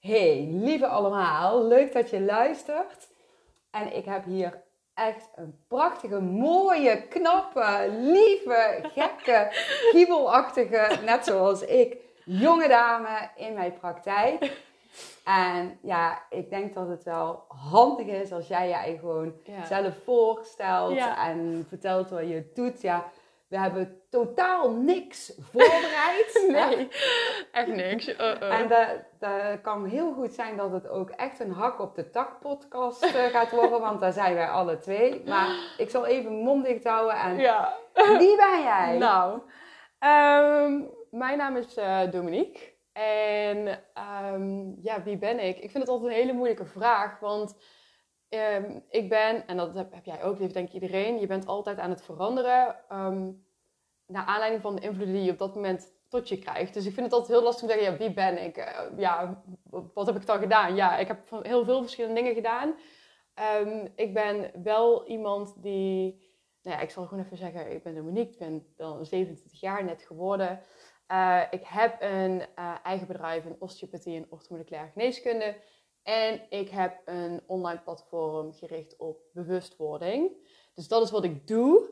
Hey, lieve allemaal, leuk dat je luistert. En ik heb hier echt een prachtige, mooie, knappe, lieve, gekke, giebelachtige, net zoals ik, jonge dame in mijn praktijk. En ja, ik denk dat het wel handig is als jij je gewoon Ja. zelf voorstelt Ja. en vertelt wat je doet. Ja, we hebben totaal niks voorbereid. Nee, echt niks. Uh-uh. En dat, dat kan heel goed zijn dat het ook echt een hak op de tak podcast eh, gaat worden, want daar zijn wij alle twee. Maar ik zal even mijn mond dicht houden en ja. wie ben jij? Nou, ehm, mijn naam is eh, Dominique. En ehm, ja, wie ben ik? Ik vind het altijd een hele moeilijke vraag, want ehm, ik ben, en dat heb, heb jij ook, dat denk ik iedereen, je bent altijd aan het veranderen ehm, naar aanleiding van de invloeden die je op dat moment tot je krijgt. Dus ik vind het altijd heel lastig om te zeggen, ja, wie ben ik? Eh, ja, wat heb ik dan gedaan? Ja, ik heb heel veel verschillende dingen gedaan. Ehm, ik ben wel iemand die nou ja, ik zal gewoon even zeggen, ik ben Dominique, ik ben dan 27 jaar net geworden. Eh, ik heb een eh, eigen bedrijf in osteopathie en orthomoleculaire geneeskunde. En ik heb een online platform gericht op bewustwording. Dus dat is wat ik doe.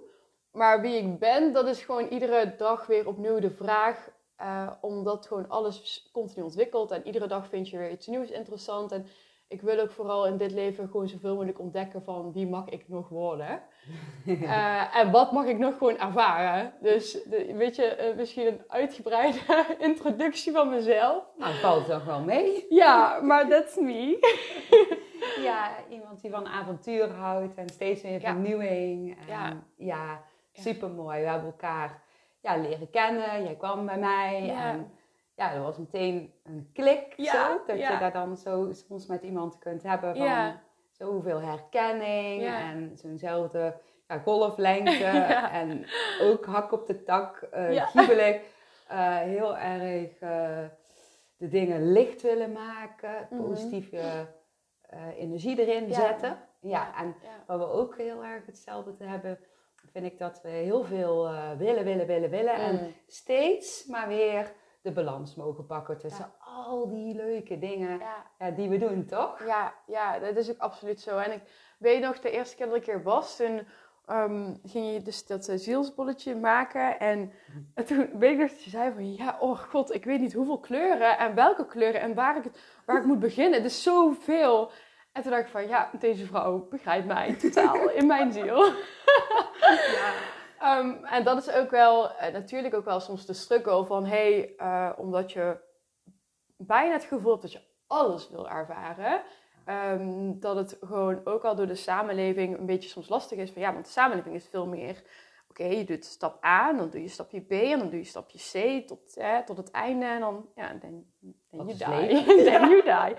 Maar wie ik ben, dat is gewoon iedere dag weer opnieuw de vraag. eh, omdat gewoon alles continu ontwikkelt. En iedere dag vind je weer iets nieuws interessant. En ik wil ook vooral in dit leven gewoon zoveel mogelijk ontdekken van wie mag ik nog worden. Eh, en wat mag ik nog gewoon ervaren? Dus de, weet je, eh, misschien een uitgebreide introductie van mezelf. Nou, valt toch wel mee. Ja, maar that's me. Ja, iemand die van avontuur houdt en steeds weer Ja. vernieuwing. En Ja. ja, super mooi. We hebben elkaar ja, leren kennen. Jij kwam bij mij Ja. en ja, er was meteen een klik Ja, zo. Dat ja. je daar dan zo soms met iemand kunt hebben van Ja. zoveel herkenning en zo'nzelfde ja, golflengte en ook hak op de tak, Ja. giebelig. Eh, heel erg eh, de dingen licht willen maken, Mhm. positieve energie erin zetten. Ja, en waar we ook heel erg hetzelfde te hebben, vind ik dat we heel veel willen, willen, willen, willen. En Mm. steeds maar weer de balans mogen pakken tussen al die leuke dingen Ja. ja, die we doen, toch? Ja, ja, dat is ook absoluut zo. En ik weet nog, de eerste keer dat ik er was, toen ehm, ging je dus dat eh, zielsbolletje maken. En toen weet ik nog dat je zei van, ja, oh god, ik weet niet hoeveel kleuren en welke kleuren en waar ik, het, waar ik moet beginnen. Het is zoveel. En toen dacht ik van, ja, deze vrouw begrijpt mij totaal in mijn ziel. Ja. Ehm, en dat is ook wel, eh, natuurlijk ook wel soms de struggle van, hey, eh, omdat je bijna het gevoel hebt dat je alles wil ervaren, ehm, dat het gewoon ook al door de samenleving een beetje soms lastig is van, ja, want de samenleving is veel meer, oké, je doet stap A, dan doe je stapje B en dan doe je stapje C tot, tot het einde en dan, ja, then, then you die. then you die.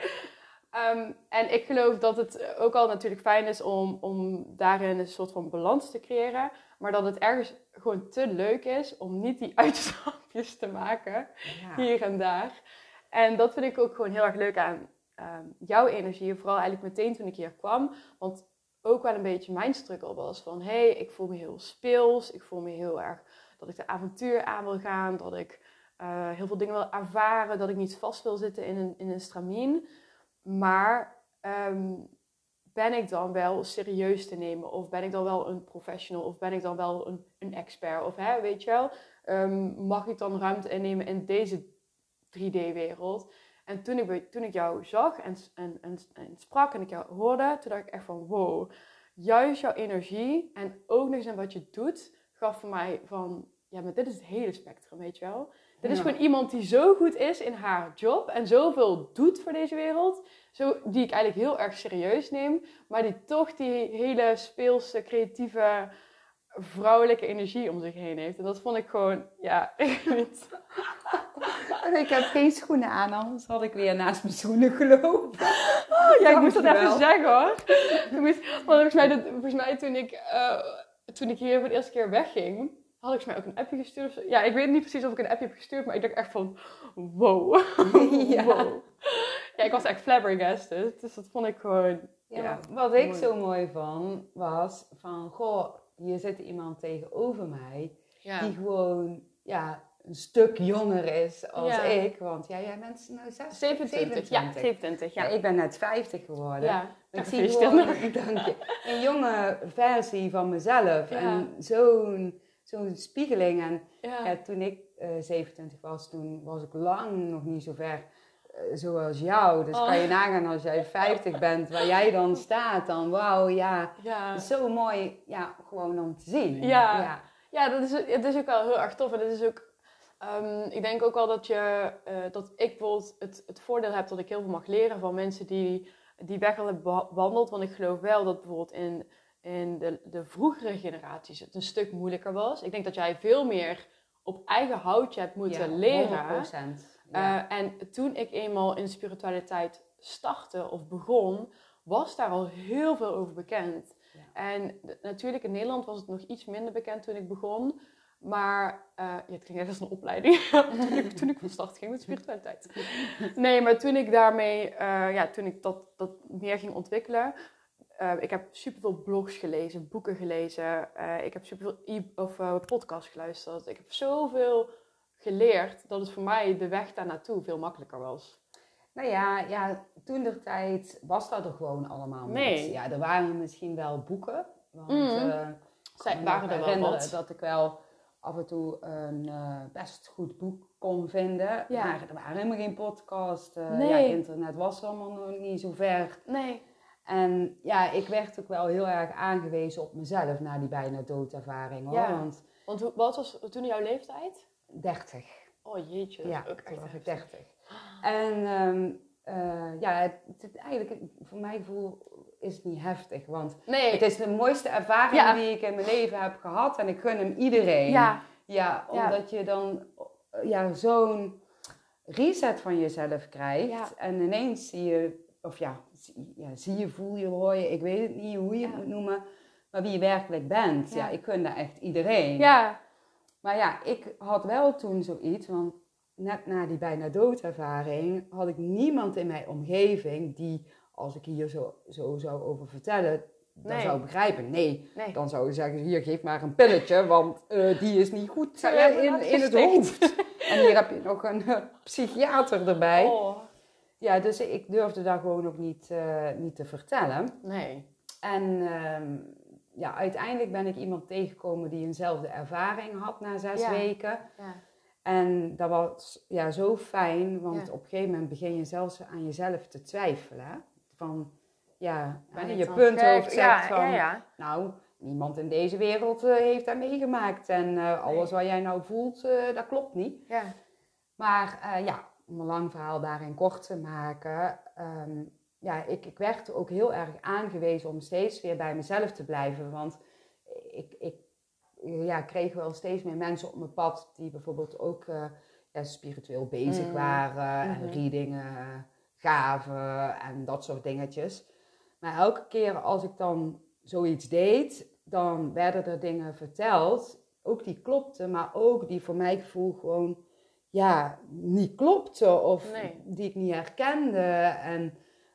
En ik geloof dat het ook al natuurlijk fijn is om, om daarin een soort van balans te creëren. Maar dat het ergens gewoon te leuk is om niet die uitstapjes te maken. Ja. Hier en daar. En dat vind ik ook gewoon heel erg leuk aan ehm, jouw energie. Vooral eigenlijk meteen toen ik hier kwam. Want ook wel een beetje mijn struggle was van... Hé, hey, ik voel me heel speels. Ik voel me heel erg dat ik de avontuur aan wil gaan. Dat ik eh, heel veel dingen wil ervaren. Dat ik niet vast wil zitten in een, in een stramien. Maar ehm, ben ik dan wel serieus te nemen? Of ben ik dan wel een professional? Of ben ik dan wel een, een expert? Of hè, weet je wel, ehm, mag ik dan ruimte innemen in deze 3D-wereld? En toen ik, toen ik jou zag en, en, en, en sprak en ik jou hoorde, toen dacht ik echt van wow. Juist jouw energie en ook nog eens in wat je doet, gaf voor mij van, ja, maar dit is het hele spectrum, weet je wel? Dit is Ja. gewoon iemand die zo goed is in haar job en zoveel doet voor deze wereld. Zo, die ik eigenlijk heel erg serieus neem. Maar die toch die hele speelse, creatieve, vrouwelijke energie om zich heen heeft. En dat vond ik gewoon, ja, ik weet niet. Ik heb geen schoenen aan, anders had ik weer naast mijn schoenen gelopen. Oh, ja, ik moest dat even zeggen hoor. Ik moest, want volgens mij, dat- volgens mij toen, ik, eh, toen ik hier voor de eerste keer wegging, had ik volgens mij ook een appje gestuurd. of zo. Ja, ik weet niet precies of ik een appje heb gestuurd, maar ik dacht echt van, wow. Ja. wow. Ja, ik was echt flabbergasted. Dus dat vond ik gewoon, Ja, Ja, wat ik zo mooi van was van, goh, hier zit iemand tegenover mij ja. die gewoon, ja, een stuk jonger is als Ja. ik. Want ja, jij bent nou zes- 27. Ja, 27. Ja, Ja. ik ben net 50 geworden. Ja. Ik zie gewoon, dank je, een jonge versie van mezelf. Ja. En zo'n zo'n spiegeling. En Ja. ja, toen ik eh 27 was, toen was ik lang nog niet zo ver eh, zoals jou. Dus Oh. kan je nagaan als jij 50 bent, waar jij dan staat. Dan wauw, ja. Zo mooi, ja, gewoon om te zien. Ja. ja. Ja, dat is, het is ook wel heel erg tof. En het is ook, ehm, ik denk ook wel dat, je, eh, dat ik bijvoorbeeld het, het voordeel heb dat ik heel veel mag leren van mensen die die weg al hebben bewandeld. Want ik geloof wel dat bijvoorbeeld in, in de, de vroegere generaties het een stuk moeilijker was. Ik denk dat jij veel meer op eigen houtje hebt moeten Ja, leren. 100%. Ja. Eh, en toen ik eenmaal in spiritualiteit startte of begon, was daar al heel veel over bekend. Ja. En natuurlijk in Nederland was het nog iets minder bekend toen ik begon. Maar eh, ja, het klinkt echt als een opleiding. toen, ik, toen ik van start ging met spiritualiteit. Nee, maar toen ik daarmee, eh, ja, toen ik dat, dat meer ging ontwikkelen. Eh, ik heb superveel blogs gelezen, boeken gelezen. eh, ik heb superveel e- of, eh, podcasts geluisterd. Ik heb zoveel geleerd dat het voor mij de weg daar naartoe veel makkelijker was. Nou ja, ja toen de tijd was dat er gewoon allemaal niet. Nee. Ja, er waren misschien wel boeken. Want Mhm. eh, Zij waren er wel wat. dat ik wel af en toe een best goed boek kon vinden. Ja. Maar er waren helemaal geen podcast. eh, Nee. ja, internet was allemaal nog niet zo ver. Nee. En ja, ik werd ook wel heel erg aangewezen op mezelf na die bijna doodervaring. Hoor. Ja. Want Want hoe, wat was toen jouw leeftijd? 30. Oh jeetje, dat Ja, ook toen was ik heftig. 30. En ehm, eh, ja, het, het- eigenlijk, voor mijn gevoel is het niet heftig. Want Nee. het is de mooiste ervaring Ja. die ik in mijn leven heb gehad. En ik gun hem iedereen. Ja, Ja, Ja. omdat je dan eh, ja, zo'n reset van jezelf krijgt. En ineens zie je, of ja, ja, zie je, voel je, hoor je, ik weet het niet hoe je het moet noemen. Maar wie je werkelijk bent. Ja. Ik gun dat echt iedereen. ja, Maar ja, ik had wel toen zoiets, want net na die bijna doodervaring had ik niemand in mijn omgeving die, als ik hier zo, zo zou over vertellen, dan Nee. zou begrijpen. Nee, nee. dan zou je zeggen, hier geef maar een pilletje, want eh, die is niet goed eh, in, in het hoofd. En hier heb je nog een eh, psychiater erbij. Oh. Ja, dus ik durfde daar gewoon ook niet, eh, niet te vertellen. Nee. En ehm, ja, uiteindelijk ben ik iemand tegengekomen die eenzelfde ervaring had na zes Ja. weken. Ja. En dat was ja, zo fijn, want Ja. op een gegeven moment begin je zelfs aan jezelf te twijfelen. hè. Van, ja, Ben je punthoofd zegt van, nou, niemand in deze wereld eh, heeft dat meegemaakt. En eh, alles wat jij nou voelt, dat klopt niet. Ja. Maar ja, om een lang verhaal daarin kort te maken. ehm, ja, ik, ik werd ook heel erg aangewezen om steeds weer bij mezelf te blijven. Want ik, ik ja, kreeg wel steeds meer mensen op mijn pad die bijvoorbeeld ook eh, ja, spiritueel bezig Mm. waren. En Mhm. readingen gaven en dat soort dingetjes. Maar elke keer als ik dan zoiets deed, dan werden er dingen verteld. Ook die klopten, maar ook die voor mijn gevoel gewoon ja, niet klopten of Nee. die ik niet herkende. En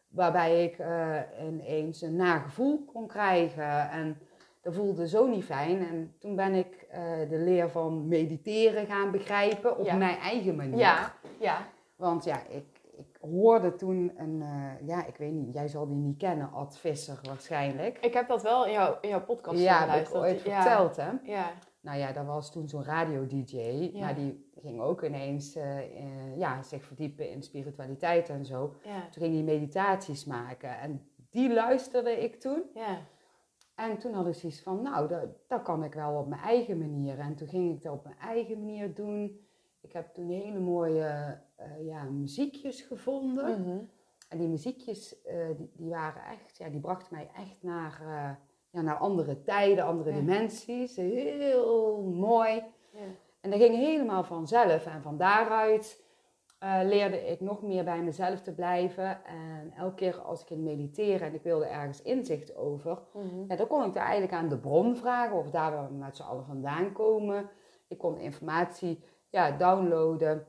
waarbij ik eh, ineens een nagevoel kon krijgen. En dat voelde zo niet fijn. En toen ben ik eh, de leer van mediteren gaan begrijpen op Ja. mijn eigen manier. Ja. Ja. Want ja, ik, ik hoorde toen een, eh, ja, ik weet niet, jij zal die niet kennen, Ad Visser waarschijnlijk. Ik heb dat wel in, jouw in jouw podcast ja, heb ik geluisterd. ooit ja. verteld, hè. Ja. Nou ja, dat was toen zo'n radio-dj, Ja. maar die ging ook ineens eh, eh, ja, zich verdiepen in spiritualiteit en zo. Ja. Toen ging hij meditaties maken en die luisterde ik toen. Ja. En toen had ik zoiets van, nou, dat, dat kan ik wel op mijn eigen manier. En toen ging ik dat op mijn eigen manier doen. Ik heb toen hele mooie eh, ja, muziekjes gevonden. Mhm. En die muziekjes, die, die waren echt, ja, die brachten mij echt naar, ja, naar andere tijden, andere Ja. dimensies. Heel mooi. Ja. En dat ging helemaal vanzelf. En van daaruit eh, leerde ik nog meer bij mezelf te blijven. En elke keer als ik ging mediteren en ik wilde ergens inzicht over, Mhm. ja, dan kon ik daar eigenlijk aan de bron vragen of daar waar we met z'n allen vandaan komen. Ik kon informatie ja, downloaden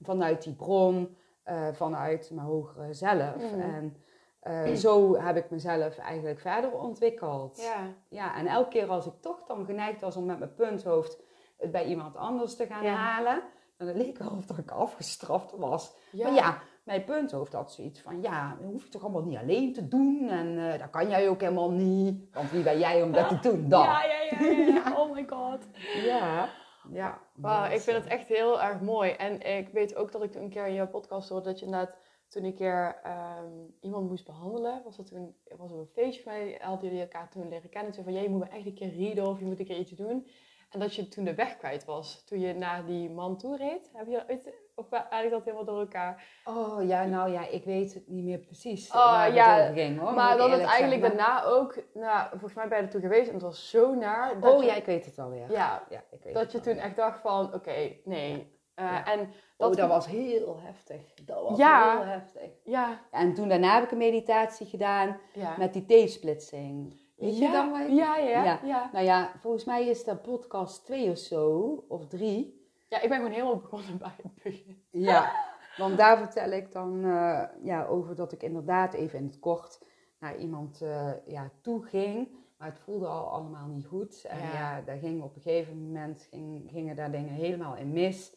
vanuit die bron, eh, vanuit mijn hogere zelf. Mhm. En eh, zo heb ik mezelf eigenlijk verder ontwikkeld. Ja. Ja, en elke keer als ik toch dan geneigd was om met mijn punthoofd het bij iemand anders te gaan Ja. halen, En het leek wel of dat ik afgestraft was. Ja. Maar ja, mijn punt hoofd had zoiets van, ja, dat hoef je toch allemaal niet alleen te doen. En eh dat kan jij ook helemaal niet. Want wie ben jij om dat te doen? Dan. Ja, ja, ja, ja, ja. Oh my god. ja. ja. Wauw, Dus, ik vind het eh, echt heel erg mooi. En ik weet ook dat ik een keer in jouw podcast hoorde dat je inderdaad toen een keer ehm, iemand moest behandelen. Was dat toen, was er een feestje van mij, hadden jullie elkaar toen leren kennen. Toen van, jij moet me echt een keer rieden of je moet een keer iets doen. En dat je toen de weg kwijt was, toen je naar die man toe reed. Heb je ooit, of eigenlijk dat helemaal door elkaar? Oh ja, nou ja, ik weet het niet meer precies Oh, waar ja, het over ging hoor. maar dat het eigenlijk zeggen. daarna ook, nou, volgens mij ben je er toen geweest en het was zo naar. Dat Oh je, ja, ik weet het alweer. Ja, ja ik weet dat het je toen echt dacht van, oké, nee. Eh. En Oh, dat, dat was heel heftig. Dat was Ja. heel heftig. Ja, En toen daarna heb ik een meditatie gedaan ja. met die T-splitsing. Weet je ja, dan wat ik- ja, ja, ja. Nou ja, volgens mij is dat podcast twee of zo, of drie. Ja, ik ben gewoon helemaal begonnen bij het begin. Ja, want daar vertel ik dan eh, ja, over dat ik inderdaad even in het kort naar iemand eh, ja, toe ging. Maar het voelde al allemaal niet goed. En Ja. ja, daar ging op een gegeven moment ging, gingen daar dingen helemaal in mis.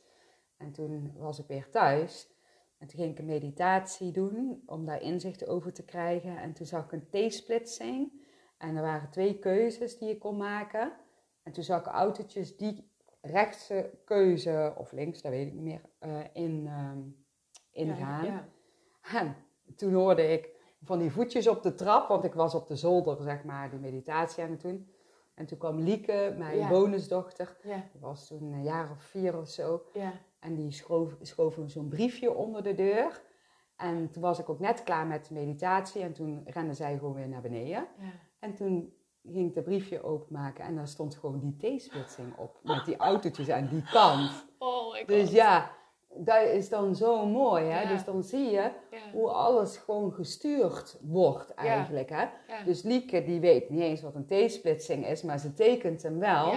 En toen was ik weer thuis. En toen ging ik een meditatie doen om daar inzicht over te krijgen. En toen zag ik een T-splitsing. En er waren twee keuzes die je kon maken. En toen zag ik autootjes die rechtse keuze, of links, dat weet ik niet meer, eh, in, ehm, ingaan. Ja, En toen hoorde ik van die voetjes op de trap, want ik was op de zolder, zeg maar, die meditatie aan het doen. En toen kwam Lieke, mijn Ja. bonusdochter, die was toen een jaar of vier of zo. En die schoof, schoof zo'n briefje onder de deur. En toen was ik ook net klaar met de meditatie en toen rende zij gewoon weer naar beneden. ja. En toen ging ik dat briefje openmaken en daar stond gewoon die T-splitsing op. Met die autootjes aan die kant. Oh my god. Dus ja, dat is dan zo mooi, hè? Ja. Dus dan zie je Ja. hoe alles gewoon gestuurd wordt eigenlijk, hè? Dus Lieke, die weet niet eens wat een T-splitsing is, maar ze tekent hem wel.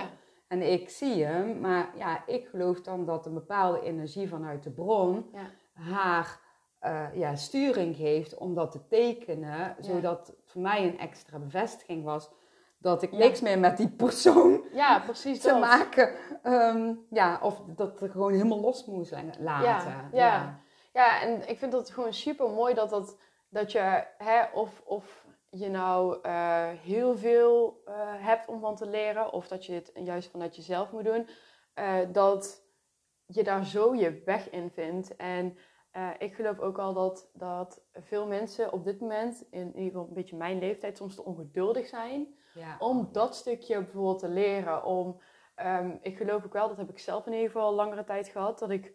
En ik zie hem, maar ja, ik geloof dan dat een bepaalde energie vanuit de bron Ja. haar eh, ja, sturing geeft om dat te tekenen, zodat het voor mij een extra bevestiging was dat ik Ja. niks meer met die persoon Ja, precies te dat. maken. ehm, ja, of dat er gewoon helemaal los moest laten. Ja, ja. Ja, en ik vind het gewoon super mooi dat, dat, dat je, hè, of, of je nou eh, heel veel eh, hebt om van te leren, of dat je het juist vanuit jezelf moet doen, eh, dat je daar zo je weg in vindt. En ik geloof ook al dat, dat veel mensen op dit moment, in ieder geval een beetje mijn leeftijd, soms te ongeduldig zijn Ja. om dat stukje bijvoorbeeld te leren. Om, ehm, ik geloof ook wel, dat heb ik zelf in ieder geval langere tijd gehad, dat ik,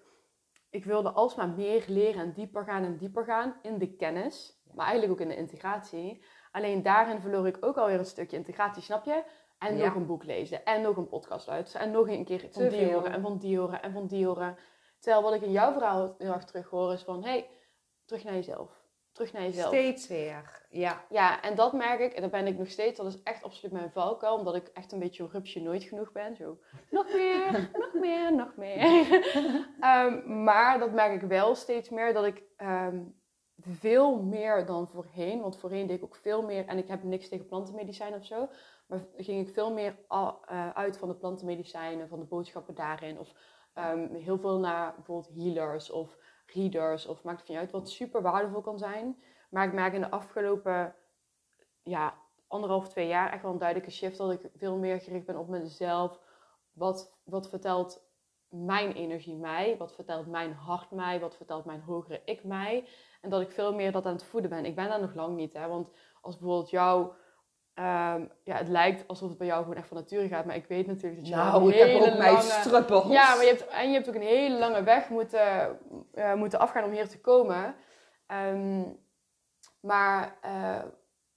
ik wilde alsmaar meer leren en dieper gaan en dieper gaan in de kennis. Maar eigenlijk ook in de integratie. Alleen daarin verloor ik ook alweer een stukje integratie, snap je? En Ja. nog een boek lezen. En nog een podcast luisteren. En nog een keer van Te die horen. En van die horen. En van die horen. Terwijl wat ik in jouw verhaal heel erg terug hoor is van... hey, terug naar jezelf. Terug naar jezelf. Steeds weer. Ja. Ja, en dat merk ik, en dat ben ik nog steeds, dat is echt absoluut mijn valkuil, omdat ik echt een beetje een rupsje nooit genoeg ben. Zo, nog meer, nog meer, nog meer. Ehm, maar dat merk ik wel steeds meer, dat ik ehm, veel meer dan voorheen, want voorheen deed ik ook veel meer, en ik heb niks tegen plantenmedicijnen of zo, maar ging ik veel meer eh, uit van de plantenmedicijnen, van de boodschappen daarin, of ehm, heel veel naar bijvoorbeeld healers of readers, of maakt het niet uit, wat super waardevol kan zijn. Maar ik merk in de afgelopen ja, anderhalf, twee jaar echt wel een duidelijke shift. Dat ik veel meer gericht ben op mezelf. Wat, wat vertelt mijn energie mij? Wat vertelt mijn hart mij? Wat vertelt mijn hogere ik mij? En dat ik veel meer dat aan het voeden ben. Ik ben daar nog lang niet. Hè? Want als bijvoorbeeld jou... ehm, ja, het lijkt alsof het bij jou gewoon echt van nature gaat. Maar ik weet natuurlijk dat je Nou, een ik heb ook mijn lange... struppels. Ja, maar je hebt, en je hebt ook een hele lange weg moeten, eh, moeten afgaan om hier te komen. Ehm, maar eh,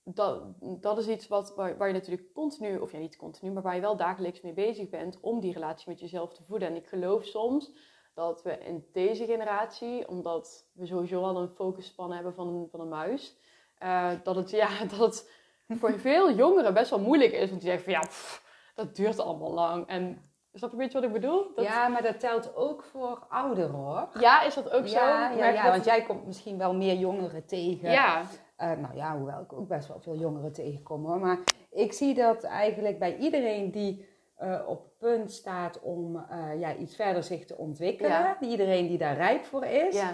dat, dat is iets wat, waar, waar je natuurlijk continu, of ja niet continu, maar waar je wel dagelijks mee bezig bent om die relatie met jezelf te voeden. En ik geloof soms dat we in deze generatie, omdat we sowieso al een focusspan hebben van een, van een muis, eh, dat, het, ja, dat het voor veel jongeren best wel moeilijk is. Want die zeggen van ja, pff, dat duurt allemaal lang. En snap je een beetje wat ik bedoel? Dat, Ja, maar dat telt ook voor ouderen hoor. ja, is dat ook zo? Ja, ja, dat- want jij komt misschien wel meer jongeren tegen. Ja, Eh, nou ja, hoewel ik ook best wel veel jongeren tegenkom hoor. Maar ik zie dat eigenlijk bij iedereen die eh, op punt staat om eh, ja, iets verder zich te ontwikkelen. Ja. Iedereen die daar rijp voor is. Ja.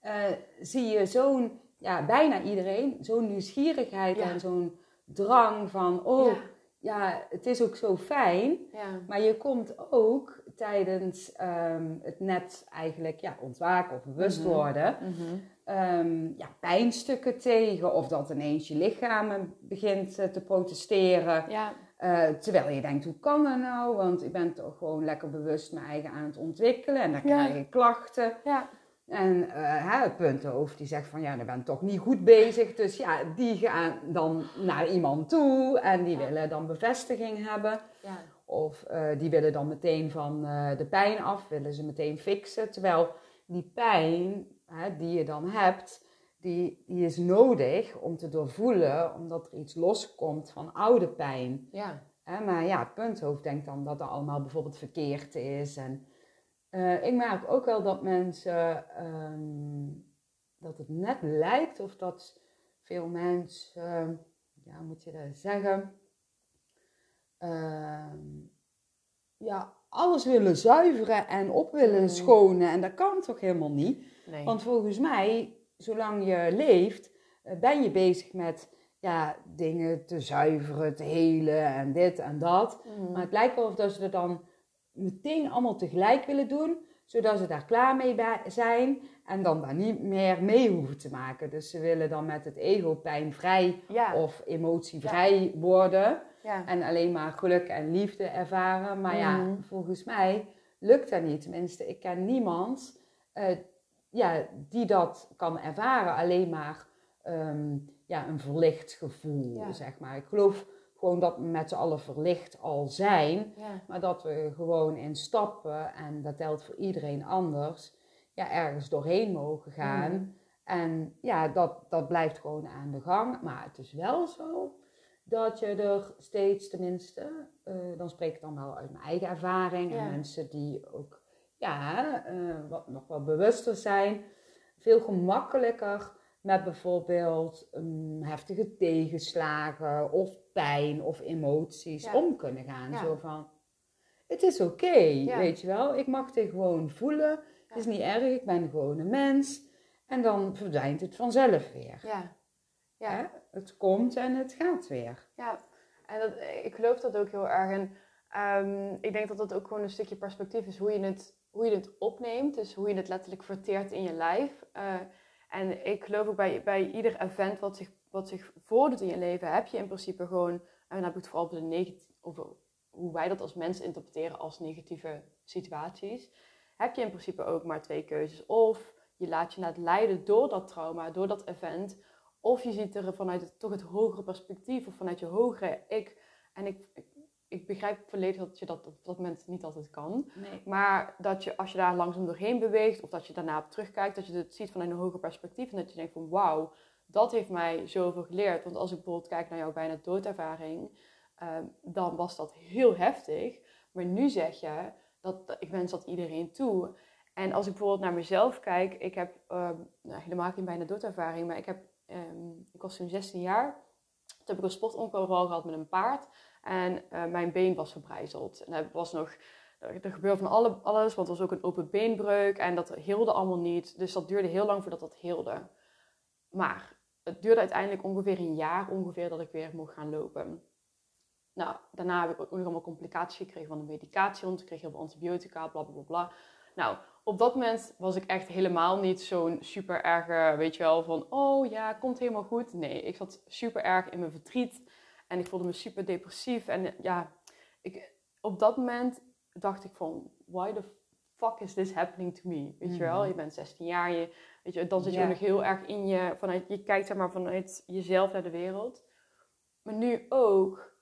eh, zie je zo'n, ja, bijna iedereen, zo'n nieuwsgierigheid Ja. en zo'n drang van, oh, Ja. het is ook zo fijn. Maar je komt ook tijdens ehm, het net eigenlijk ja, ontwaken of bewust Mhm. worden, Mhm. ehm, ja, pijnstukken tegen. Of dat ineens je lichaam begint eh, te protesteren. Ja. Eh, terwijl je denkt, hoe kan dat nou? Want ik ben toch gewoon lekker bewust mijn eigen aan het ontwikkelen. En dan Ja. krijg ik klachten. Ja. En hè, het punthoofd die zegt van ja, je bent toch niet goed bezig. Dus ja, die gaan dan naar iemand toe en die Ja. willen dan bevestiging hebben. Ja. Of eh, die willen dan meteen van de pijn af, willen ze meteen fixen. Terwijl die pijn hè, die je dan hebt, die, die is nodig om te doorvoelen, omdat er iets loskomt van oude pijn. Ja. Maar ja, het punthoofd denkt dan dat dat allemaal bijvoorbeeld verkeerd is. En eh, ik merk ook wel dat mensen, ehm, dat het net lijkt of dat veel mensen, ja, hoe moet je dat zeggen, ehm, ja, alles willen zuiveren en op willen Mm. schonen. En dat kan toch helemaal niet? Nee. Want volgens mij, zolang je leeft, eh, ben je bezig met ja, dingen te zuiveren, te helen en dit en dat. Mhm. Maar het lijkt wel of dat ze er dan meteen allemaal tegelijk willen doen, zodat ze daar klaar mee zijn en dan daar niet meer mee hoeven te maken. Dus ze willen dan met het ego pijnvrij Ja. of emotievrij worden Ja. en alleen maar geluk en liefde ervaren. Maar ja, Mhm. volgens mij lukt dat niet. Tenminste, ik ken niemand eh, ja, die dat kan ervaren. Alleen maar ehm, ja, een verlicht gevoel, Ja. zeg maar. Ik geloof gewoon dat we met z'n allen verlicht al zijn. Ja. Maar dat we gewoon in stappen, en dat telt voor iedereen anders, ja, ergens doorheen mogen gaan. Mhm. En ja, dat, dat blijft gewoon aan de gang. Maar het is wel zo dat je er steeds, tenminste, eh, dan spreek ik dan wel uit mijn eigen ervaring. En mensen die ook ja, eh, wat, nog wel bewuster zijn, veel gemakkelijker met bijvoorbeeld um, heftige tegenslagen of pijn of emoties Ja. om kunnen gaan. Ja. Zo van, het is oké, Ja. weet je wel. Ik mag dit gewoon voelen. Het is niet erg, ik ben gewoon een mens. En dan verdwijnt het vanzelf weer. Ja. Ja. Hè? Het komt en het gaat weer. Ja, en dat, ik geloof dat ook heel erg. En ehm, ik denk dat dat ook gewoon een stukje perspectief is hoe je het, hoe je het opneemt. Dus hoe je het letterlijk verteert in je lijf. Eh, en ik geloof ook bij, bij ieder event wat zich, wat zich voordoet in je leven, heb je in principe gewoon, en dan heb ik het vooral over, de negati- over hoe wij dat als mensen interpreteren als negatieve situaties, heb je in principe ook maar twee keuzes. Of je laat je laat leiden door dat trauma, door dat event. Of je ziet er vanuit het, toch het hogere perspectief of vanuit je hogere ik. En ik, ik begrijp volledig dat je dat op dat moment niet altijd kan. Nee. Maar dat je als je daar langzaam doorheen beweegt of dat je daarna op terugkijkt, dat je het ziet vanuit een hoger perspectief. En dat je denkt van wauw, dat heeft mij zoveel geleerd. Want als ik bijvoorbeeld kijk naar jouw bijna doodervaring, ehm, dan was dat heel heftig. Maar nu zeg je, dat, dat- ik wens dat iedereen toe. En als ik bijvoorbeeld naar mezelf kijk, ik heb ehm, nou, helemaal geen bijna doodervaring, maar ik, heb, ehm, ik was toen 16 jaar. Toen heb ik een sportongeval gehad met een paard en eh, mijn been was verbrijzeld. En er was nog, er gebeurde van alle, alles, want er was ook een open beenbreuk en dat heelde allemaal niet. Dus dat duurde heel lang voordat dat heelde. Maar het duurde uiteindelijk ongeveer een jaar ongeveer dat ik weer mocht gaan lopen. Nou, daarna heb ik ook nog allemaal complicaties gekregen van de medicatie, want ik kreeg heel veel antibiotica, bla bla bla bla. Nou, op dat moment was ik echt helemaal niet zo'n super erge, weet je wel, van oh ja, komt helemaal goed. Nee, ik zat super erg in mijn verdriet en ik voelde me super depressief. En ja, ik, op dat moment dacht ik van, why the fuck is this happening to me? Weet je wel, Mhm. je bent 16 jaar, je, weet je, dan zit je nog heel erg in je, vanuit, je kijkt zeg maar vanuit jezelf naar de wereld. Maar nu ook,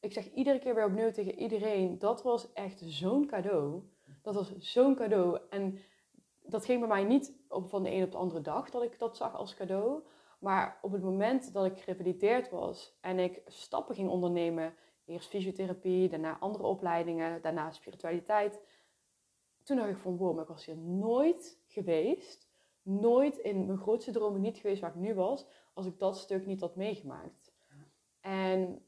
ik zeg iedere keer weer opnieuw tegen iedereen, dat was echt zo'n cadeau. Dat was zo'n cadeau. En dat ging bij mij niet op, van de een op de andere dag dat ik dat zag als cadeau. Maar op het moment dat ik gerevalideerd was en ik stappen ging ondernemen, eerst fysiotherapie, daarna andere opleidingen, daarna spiritualiteit. Toen dacht ik van wow, maar ik was hier nooit geweest. Nooit in mijn grootste dromen niet geweest waar ik nu was, als ik dat stuk niet had meegemaakt. En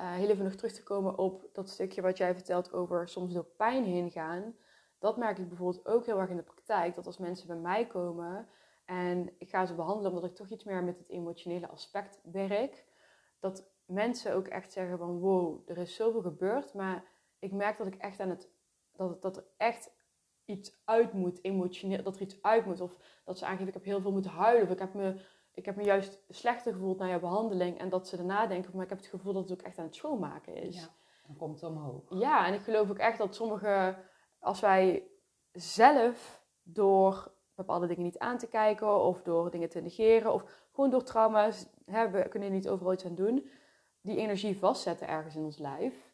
uh, heel even nog terug te komen op dat stukje wat jij vertelt over soms door pijn heen gaan. Dat merk ik bijvoorbeeld ook heel erg in de praktijk. Dat als mensen bij mij komen en ik ga ze behandelen omdat ik toch iets meer met het emotionele aspect werk. Dat mensen ook echt zeggen van wow, er is zoveel gebeurd. Maar ik merk dat ik echt aan het, dat, dat er echt iets uit moet, emotioneel, dat er iets uit moet. Of dat ze aangeven, ik heb heel veel moeten huilen. Of ik heb me, ik heb me juist slechter gevoeld na jouw behandeling. En dat ze daarna denken, maar ik heb het gevoel dat het ook echt aan het schoonmaken is. Ja, dan komt het omhoog. Ja, en ik geloof ook echt dat sommige, als wij zelf door bepaalde dingen niet aan te kijken of door dingen te negeren of gewoon door trauma's, hè, we kunnen niet overal iets aan doen, die energie vastzetten ergens in ons lijf.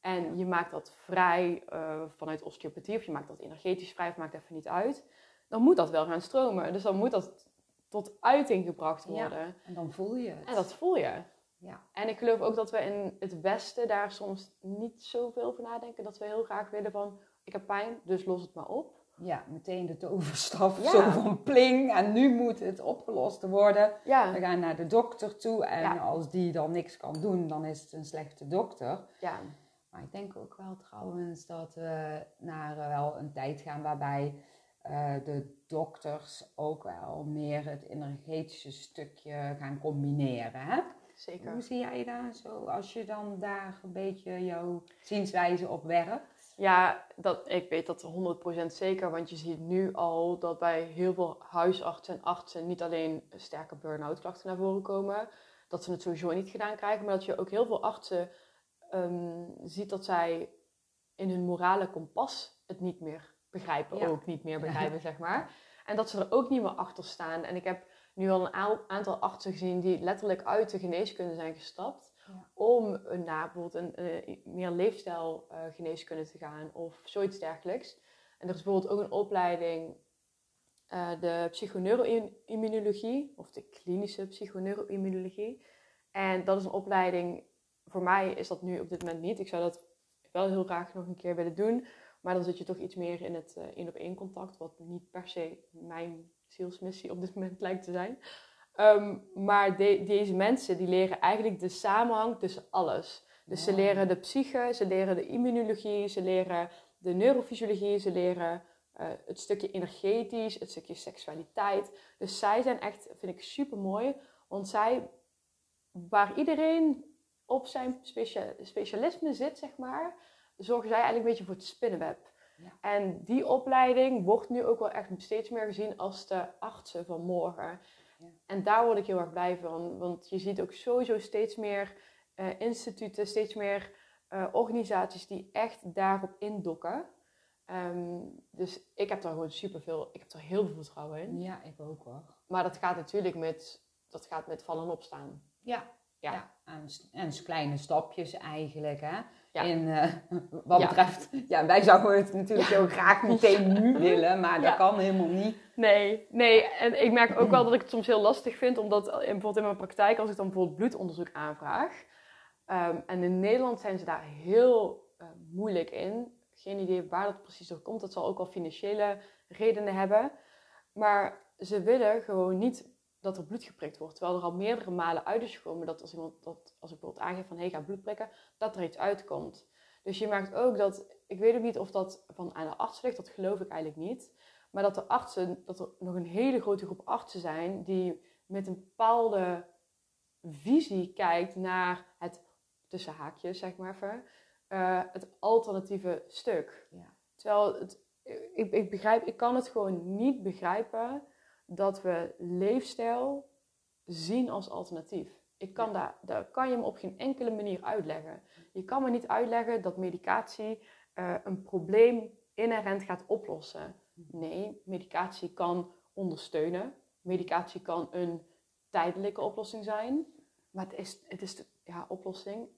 En je maakt dat vrij uh, vanuit osteopathie of je maakt dat energetisch vrij, of maakt even niet uit. Dan moet dat wel gaan stromen. Dus dan moet dat tot uiting gebracht worden. Ja, en dan voel je het. En dat voel je. Ja. En ik geloof ook dat we in het Westen daar soms niet zoveel over nadenken. Dat we heel graag willen van, ik heb pijn, dus los het maar op. Ja, meteen de toverstaf, zo van pling. En nu moet het opgelost worden. Ja. We gaan naar de dokter toe. En als die dan niks kan doen, dan is het een slechte dokter. Ja. Maar ik denk ook wel trouwens dat we naar uh, wel een tijd gaan waarbij uh, de dokters ook wel meer het energetische stukje gaan combineren. Hè? Zeker. Hoe zie jij daar zo als je dan daar een beetje jouw zienswijze op werkt? Ja, dat, ik weet dat 100% zeker. Want je ziet nu al dat bij heel veel huisartsen en artsen niet alleen sterke burn-out klachten naar voren komen. Dat ze het sowieso niet gedaan krijgen. Maar dat je ook heel veel artsen um, ziet dat zij in hun morale kompas het niet meer begrijpen. Ook niet meer begrijpen, zeg maar. En dat ze er ook niet meer achter staan. En ik heb nu al een aantal artsen gezien die letterlijk uit de geneeskunde zijn gestapt. Om naar bijvoorbeeld een, een meer leefstijlgeneeskunde uh, te gaan of zoiets dergelijks. En er is bijvoorbeeld ook een opleiding, uh, de psychoneuroimmunologie, of de klinische psychoneuroimmunologie. En dat is een opleiding voor mij is dat nu op dit moment niet. Ik zou dat wel heel graag nog een keer willen doen. Maar dan zit je toch iets meer in het uh, één op één contact. Wat niet per se mijn zielsmissie op dit moment lijkt te zijn. Um, maar de, deze mensen die leren eigenlijk de samenhang tussen alles. Dus ze leren de psyche, ze leren de immunologie, ze leren de neurofysiologie, ze leren uh, het stukje energetisch, het stukje seksualiteit. Dus zij zijn echt, vind ik super mooi. Want zij, waar iedereen op zijn specialisme zit, zeg maar, zorgen zij eigenlijk een beetje voor het spinnenweb. Ja. En die opleiding wordt nu ook wel echt steeds meer gezien als de artsen van morgen. Ja. En daar word ik heel erg blij van, want je ziet ook sowieso steeds meer uh, instituten, steeds meer uh, organisaties die echt daarop indokken. Um, dus ik heb daar gewoon superveel, ik heb er heel veel vertrouwen in. Ja, ik ook hoor. Maar dat gaat natuurlijk met, dat gaat met vallen en opstaan. Ja, ja. ja. En, en kleine stapjes eigenlijk. Hè? In, uh, wat betreft, ja, wij zouden het natuurlijk heel graag meteen nu willen, maar dat kan helemaal niet. Nee, nee, en ik merk ook wel dat ik het soms heel lastig vind, omdat in, bijvoorbeeld in mijn praktijk, als ik dan bijvoorbeeld bloedonderzoek aanvraag, um, en in Nederland zijn ze daar heel uh, moeilijk in. Geen idee waar dat precies door komt. Dat zal ook wel financiële redenen hebben. Maar ze willen gewoon niet dat er bloed geprikt wordt. Terwijl er al meerdere malen uit is gekomen dat als iemand dat, als ik bijvoorbeeld aangeef van hé, hey, ga bloed prikken, dat er iets uitkomt. Dus je merkt ook dat, ik weet ook niet of dat van aan de arts ligt, dat geloof ik eigenlijk niet. Maar dat de artsen, dat er nog een hele grote groep artsen zijn die met een bepaalde visie kijkt naar het, tussen haakjes zeg maar even, uh, het alternatieve stuk. Ja. Terwijl het, ik, ik begrijp, ik kan het gewoon niet begrijpen dat we leefstijl zien als alternatief. Ik kan daar, daar kan je me op geen enkele manier uitleggen. Je kan me niet uitleggen dat medicatie uh, een probleem inherent gaat oplossen. Nee, medicatie kan ondersteunen. Medicatie kan een tijdelijke oplossing zijn. Maar het is, het is de ja, oplossing.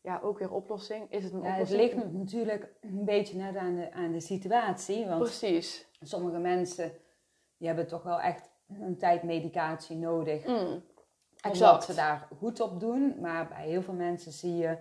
Ja, ook weer oplossing. Is het een ja, oplossing? Het ligt natuurlijk een beetje net aan de, aan de situatie. Want Precies. Sommige mensen die hebben toch wel echt een tijd medicatie nodig. Mm, omdat ze daar goed op doen. Maar bij heel veel mensen zie je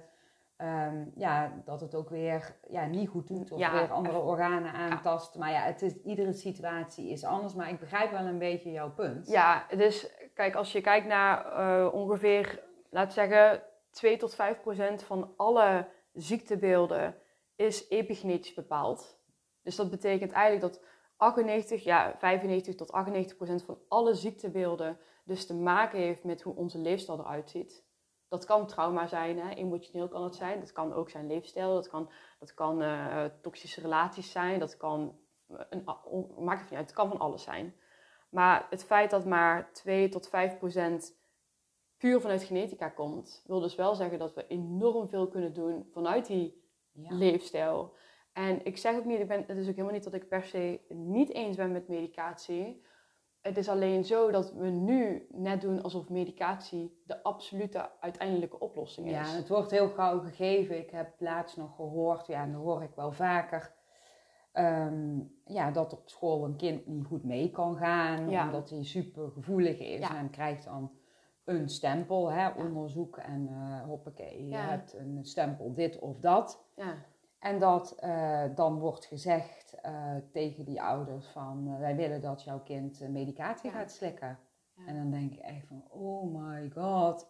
um, ja, dat het ook weer ja, niet goed doet. Of Ja, weer andere organen aantast. Maar ja, het is, iedere situatie is anders. Maar ik begrijp wel een beetje jouw punt. Ja, dus kijk, als je kijkt naar eh, ongeveer, laten we zeggen, 2 tot 5 procent van alle ziektebeelden is epigenetisch bepaald. Dus dat betekent eigenlijk dat 98, ja, 95 tot 98 procent van alle ziektebeelden dus te maken heeft met hoe onze leefstijl eruit ziet. Dat kan trauma zijn, hè? emotioneel kan het zijn. Dat kan ook zijn leefstijl, dat kan, dat kan uh, toxische relaties zijn, dat kan, een, maakt het niet uit, het kan van alles zijn. Maar het feit dat maar 2 tot 5 procent puur vanuit genetica komt, wil dus wel zeggen dat we enorm veel kunnen doen vanuit die leefstijl. En ik zeg ook niet, ik ben, het is ook helemaal niet dat ik per se niet eens ben met medicatie. Het is alleen zo dat we nu net doen alsof medicatie de absolute uiteindelijke oplossing is. Ja, het wordt heel gauw gegeven. Ik heb laatst nog gehoord, ja, en dat hoor ik wel vaker. Ehm, ja, dat op school een kind niet goed mee kan gaan, omdat hij super gevoelig is en krijgt dan een stempel, hè, onderzoek en uh, hoppakee, je hebt een stempel dit of dat. Ja. En dat uh, dan wordt gezegd uh, tegen die ouders van wij willen dat jouw kind medicatie gaat slikken. En dan denk ik echt van oh my god.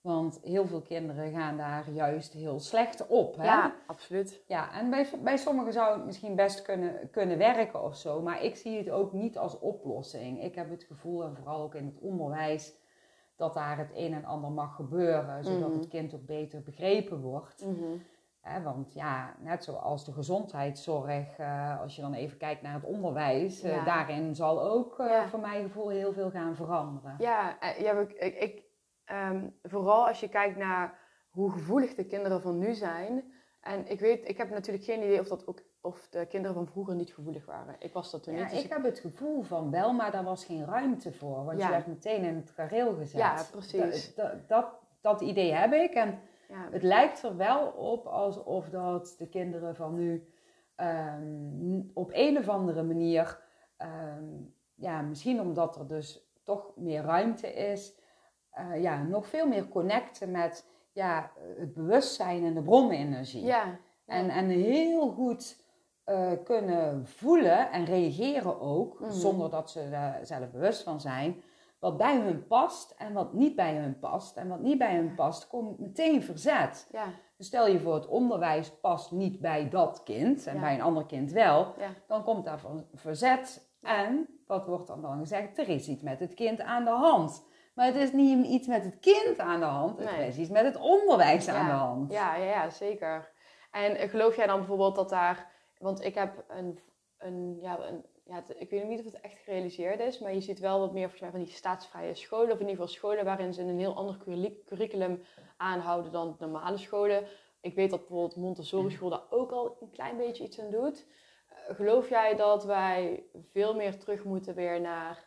Want heel veel kinderen gaan daar juist heel slecht op. Hè? Ja, absoluut. Ja, en bij, bij sommigen zou het misschien best kunnen, kunnen werken of zo. Maar ik zie het ook niet als oplossing. Ik heb het gevoel, en vooral ook in het onderwijs, dat daar het een en ander mag gebeuren, zodat mhm. het kind ook beter begrepen wordt. Mhm. Want ja, net zoals de gezondheidszorg, uh, als je dan even kijkt naar het onderwijs, uh, daarin zal ook uh, voor mijn gevoel heel veel gaan veranderen. Ja, ja ik, ik um, vooral als je kijkt naar hoe gevoelig de kinderen van nu zijn. En ik weet, ik heb natuurlijk geen idee of dat ook of de kinderen van vroeger niet gevoelig waren. Ik was dat toen ja, niet. Dus ik, heb het gevoel van wel, maar daar was geen ruimte voor. Want je werd meteen in het gareel gezet. Ja, precies. Dat, dat, dat, idee heb ik. En ja. het lijkt er wel op alsof dat de kinderen van nu ehm, op een of andere manier... Ehm, ja, misschien omdat er dus toch meer ruimte is... Uh, ja, nog veel meer connecten met ja, het bewustzijn en de bronenergie. Ja. En, en heel goed uh, kunnen voelen en reageren ook, mhm. zonder dat ze er zelf bewust van zijn, wat bij hun past en wat niet bij hun past. En wat niet bij hun past, komt meteen verzet. Ja. Dus stel je voor, het onderwijs past niet bij dat kind en bij een ander kind wel, dan komt daar verzet. En wat wordt dan dan gezegd? Er is iets met het kind aan de hand. Maar het is niet iets met het kind aan de hand, het is iets met het onderwijs aan de hand. Ja, ja, ja, zeker. En geloof jij dan bijvoorbeeld dat daar want ik heb een, een, ja, een ja, ik weet niet of het echt gerealiseerd is, maar je ziet wel wat meer van die staatsvrije scholen, of in ieder geval scholen waarin ze een heel ander curriculum aanhouden dan normale scholen. Ik weet dat bijvoorbeeld Montessori school daar ook al een klein beetje iets aan doet. Uh, geloof jij dat wij veel meer terug moeten weer naar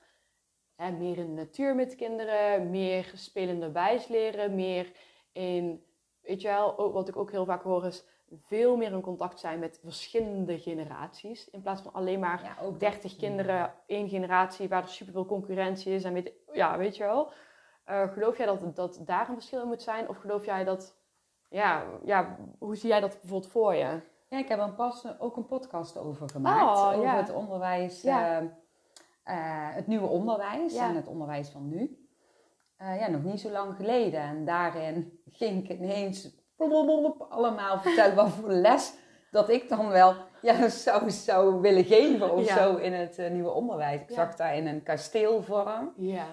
hè, meer in de natuur met kinderen, meer spelende wijs leren, meer in, weet je wel, wat ik ook heel vaak hoor is veel meer in contact zijn met verschillende generaties. In plaats van alleen maar ja, ook 30 kinderen, één generatie waar er superveel concurrentie is. En weet, ja, weet je wel. Uh, geloof jij dat, dat daar een verschil in moet zijn? Of geloof jij dat, ja, ja, hoe zie jij dat bijvoorbeeld voor je? Ja, ik heb er pas ook een podcast over gemaakt. Oh, over het onderwijs, ja. uh, uh, het nieuwe onderwijs en het onderwijs van nu. ja, nog niet zo lang geleden. En daarin ging ik ineens allemaal vertellen wat voor les dat ik dan wel ja, zou, zou willen geven of zo in het uh, nieuwe onderwijs. Ik zag daar in een kasteelvorm. Ja.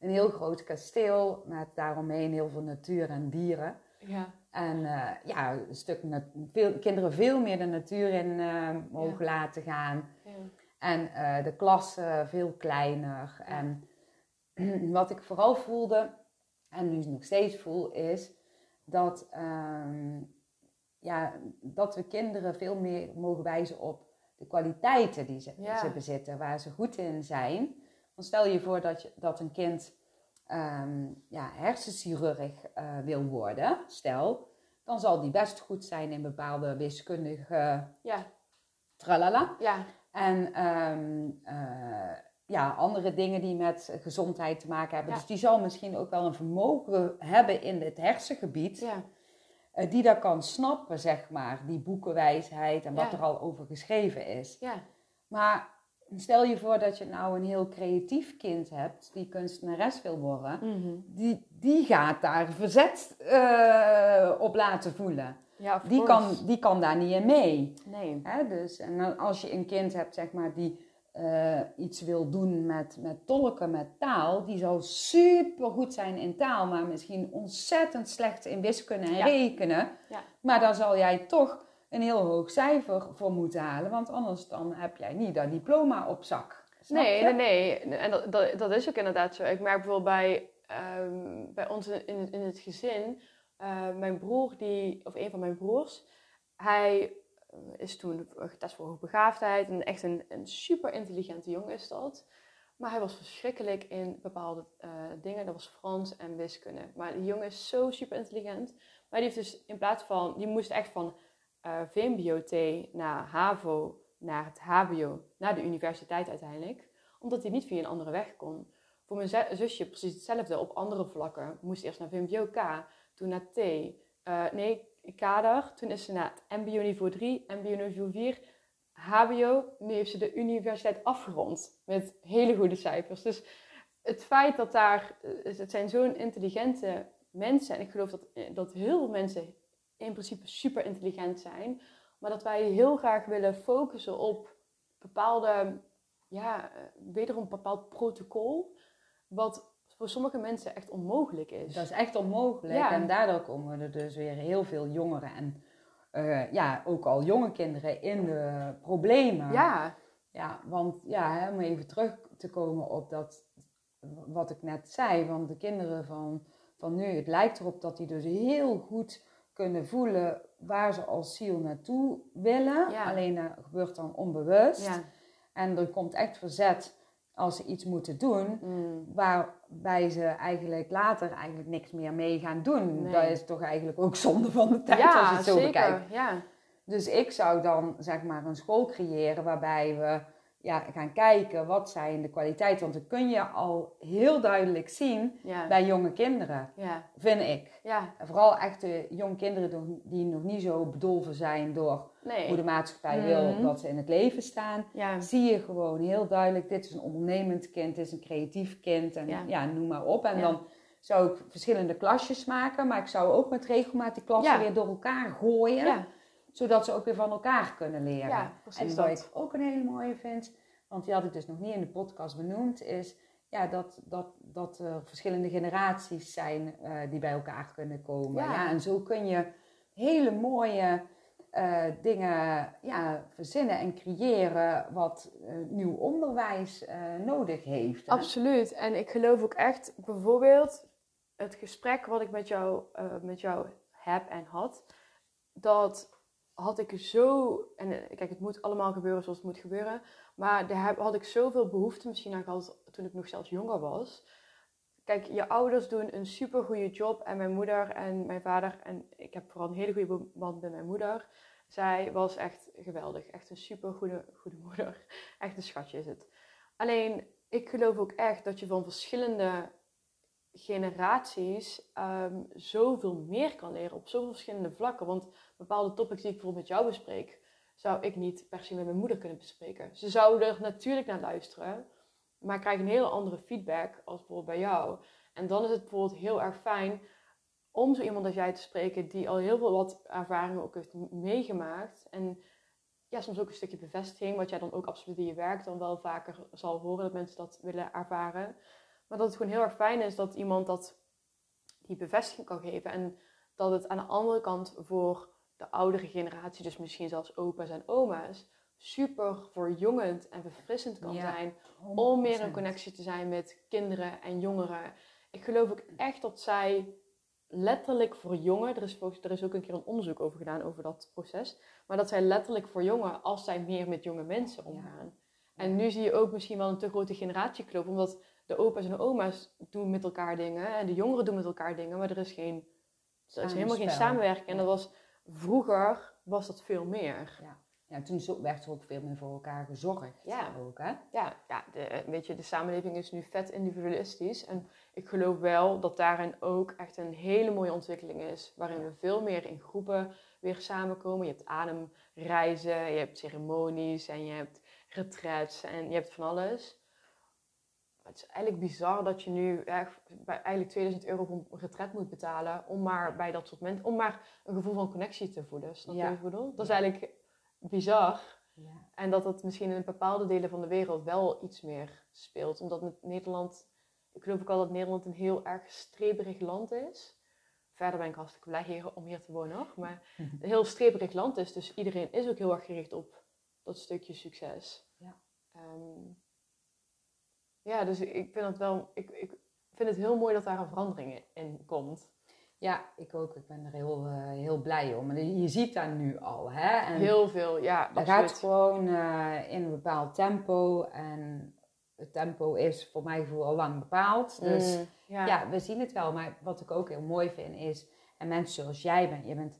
Een heel groot kasteel met daaromheen heel veel natuur en dieren. Ja. En uh, ja, een stuk veel, kinderen veel meer de natuur in uh, mogen laten gaan. Ja. En de klassen veel kleiner. En wat ik vooral voelde, en nu nog steeds voel, is dat, uh, ja, dat we kinderen veel meer mogen wijzen op de kwaliteiten die ze, ze bezitten, waar ze goed in zijn. Want stel je voor dat, je, dat een kind um, ja, hersenchirurg uh, wil worden, stel, dan zal die best goed zijn in bepaalde wiskundige ja. tralala. Ja. En um, uh, ja, andere dingen die met gezondheid te maken hebben. Dus die zal misschien ook wel een vermogen hebben in het hersengebied. Ja. Uh, die dat kan snappen, zeg maar, die boekenwijsheid en wat er al over geschreven is. Ja. Maar stel je voor dat je nou een heel creatief kind hebt die kunstenares wil worden. Die, die gaat daar verzet eh, op laten voelen. Ja, Die course. kan, die kan daar niet in mee. Nee. Hè? Dus, en als je een kind hebt zeg maar, die eh, iets wil doen met, met tolken, met taal, die zal super goed zijn in taal, maar misschien ontzettend slecht in wiskunde en Ja. rekenen. Ja. Maar daar zal jij toch een heel hoog cijfer voor moeten halen, want anders dan heb jij niet dat diploma op zak. Nee, nee, nee. En dat, dat, dat is ook inderdaad zo. Ik merk bijvoorbeeld bij, ehm, bij ons in, in, het gezin, eh, mijn broer, die, of een van mijn broers, hij is toen getest voor hoogbegaafdheid en echt een, een super intelligente jongen is dat. Maar hij was verschrikkelijk in bepaalde eh, dingen. Dat was Frans en wiskunde. Maar die jongen is zo super intelligent. Maar die heeft dus in plaats van, die moest echt van eh VMBO-T naar HAVO, naar het HBO, naar de universiteit uiteindelijk. Omdat hij niet via een andere weg kon. Voor mijn zu- zusje precies hetzelfde op andere vlakken. Moest eerst naar VMBO-K, toen naar T. eh, nee, kader. Toen is ze naar het MBO niveau 3, MBO niveau 4, HBO. Nu heeft ze de universiteit afgerond met hele goede cijfers. Dus het feit dat daar, eh, het zijn zo'n intelligente mensen. En ik geloof dat, eh, dat heel veel mensen in principe super intelligent zijn. Maar dat wij heel graag willen focussen op bepaalde, ja, eh, wederom bepaald protocol. Wat voor sommige mensen echt onmogelijk is. Dat is echt onmogelijk. Ja. En daardoor komen er dus weer heel veel jongeren en eh, ja, ook al jonge kinderen in de problemen. Ja, Ja, want ja, hè, om even terug te komen op dat, wat ik net zei, want de kinderen van, van nu, het lijkt erop dat die dus heel goed kunnen voelen waar ze als ziel naartoe willen. Ja. Alleen dat gebeurt dan onbewust. ja. En er komt echt verzet als ze iets moeten doen, Mm. waarbij ze eigenlijk later eigenlijk niks meer mee gaan doen. Nee. Dat is toch eigenlijk ook zonde van de tijd ja, als je het zo zeker. bekijkt. Ja. Dus ik zou dan zeg maar een school creëren waarbij we ja, gaan kijken wat zijn de kwaliteiten. Want dat kun je al heel duidelijk zien Ja. bij jonge kinderen, Ja. vind ik. ja, En vooral echte jonge kinderen die- nog niet zo bedolven zijn door nee. hoe de maatschappij Mhm. wil dat ze in het leven staan. Zie je gewoon heel duidelijk, dit is een ondernemend kind, dit is een creatief kind en Ja. noem maar op. En dan zou ik verschillende klasjes maken, maar ik zou ook met regelmaat die klassen weer door elkaar gooien ja, zodat ze ook weer van elkaar kunnen leren. ja, en wat dat. ik ook een hele mooie vind, want die had ik dus nog niet in de podcast benoemd, is ja, dat, dat, dat er verschillende generaties zijn eh, die bij elkaar kunnen komen. Ja. Ja. en zo kun je hele mooie eh, dingen ja, verzinnen en creëren wat eh, nieuw onderwijs eh, nodig heeft. hè. Absoluut. En ik geloof ook echt, bijvoorbeeld, het gesprek wat ik met jou, eh, met jou heb en had, dat had ik zo, en eh, kijk, het moet allemaal gebeuren zoals het moet gebeuren, maar daar had ik zoveel behoefte misschien aan gehad toen ik nog zelfs jonger was. Kijk, je ouders doen een super goede job en mijn moeder en mijn vader, en ik heb vooral een hele goede band met mijn moeder. Zij was echt geweldig. Echt een super goede, goede moeder. Echt een schatje is het. Alleen, ik geloof ook echt dat je van verschillende generaties ehm, zoveel meer kan leren op zoveel verschillende vlakken. Want bepaalde topics die ik bijvoorbeeld met jou bespreek, zou ik niet per se met mijn moeder kunnen bespreken. Ze zouden er natuurlijk naar luisteren, maar ik krijg een hele andere feedback als bijvoorbeeld bij jou. En dan is het bijvoorbeeld heel erg fijn om zo iemand als jij te spreken die al heel veel wat ervaringen ook heeft meegemaakt. En ja, soms ook een stukje bevestiging, wat jij dan ook absoluut in je werk dan wel vaker zal horen dat mensen dat willen ervaren. Maar dat het gewoon heel erg fijn is dat iemand dat die bevestiging kan geven. En dat het aan de andere kant voor de oudere generatie, dus misschien zelfs opa's en oma's, super verjongend en verfrissend kan Ja, zijn om meer in 100%. connectie te zijn met kinderen en jongeren. Ik geloof ook echt dat zij letterlijk voor jongen, er is, volgens- er is ook een keer een onderzoek over gedaan over dat proces, maar dat zij letterlijk voor jongen als zij meer met jonge mensen omgaan. En nu zie je ook misschien wel een te grote generatiekloof, omdat de opa's en de oma's doen met elkaar dingen en de jongeren doen met elkaar dingen, maar er is, geen, er is helemaal geen samenwerking. En dat was vroeger was dat veel meer. Ja, toen zo- werd er ook veel meer voor elkaar gezorgd. Ja. Ook, hè? ja, ja de, weet je, de samenleving is nu vet individualistisch. En ik geloof wel dat daarin ook echt een hele mooie ontwikkeling is. Waarin we veel meer in groepen weer samenkomen. Je hebt ademreizen, je hebt ceremonies en je hebt retreats en je hebt van alles. Het is eigenlijk bizar dat je nu eigenlijk 2000 euro voor een retret moet betalen om maar bij dat soort mensen, om maar een gevoel van connectie te voelen. Snap je Ja. wat ik bedoel? Dat is eigenlijk bizar. Ja. En dat het misschien in bepaalde delen van de wereld wel iets meer speelt. Omdat met Nederland, ik geloof ook al dat Nederland een heel erg streberig land is. Verder ben ik hartstikke blij hier, om hier te wonen hoor. Maar een heel streberig land is. Dus iedereen is ook heel erg gericht op dat stukje succes. Ja. Ehm, ja, dus ik vind het wel, ik, ik vind het heel mooi dat daar een verandering in komt. Ja, ik ook. Ik ben er heel, eh, heel blij om. En je ziet dat nu al, hè? En Heel veel, ja, dat gaat gewoon eh, in een bepaald tempo. En het tempo is voor mijn gevoel al lang bepaald. Dus Mm, ja. ja. we zien het wel. Maar wat ik ook heel mooi vind is... En mensen zoals jij bent. Je bent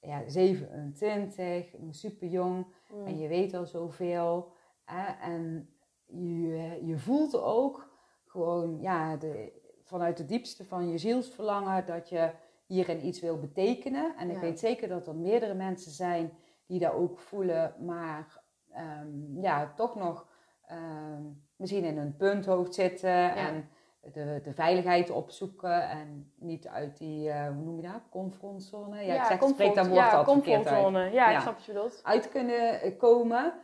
ja, 27, super jong. Mm. En je weet al zoveel. Hè? En je, je voelt ook gewoon ja, de, vanuit de diepste van je zielsverlangen dat je hierin iets wil betekenen. En ik Ja. weet zeker dat er meerdere mensen zijn die dat ook voelen, maar ehm, ja, toch nog ehm, misschien in een punthoofd zitten en de, de veiligheid opzoeken en niet uit die, eh, hoe noem je dat, comfortzone? Ja, ik zeg, spreek dat woord ja, verkeerd uit. Ja, Ja. ik snap wat je bedoelt. uit kunnen eh, komen.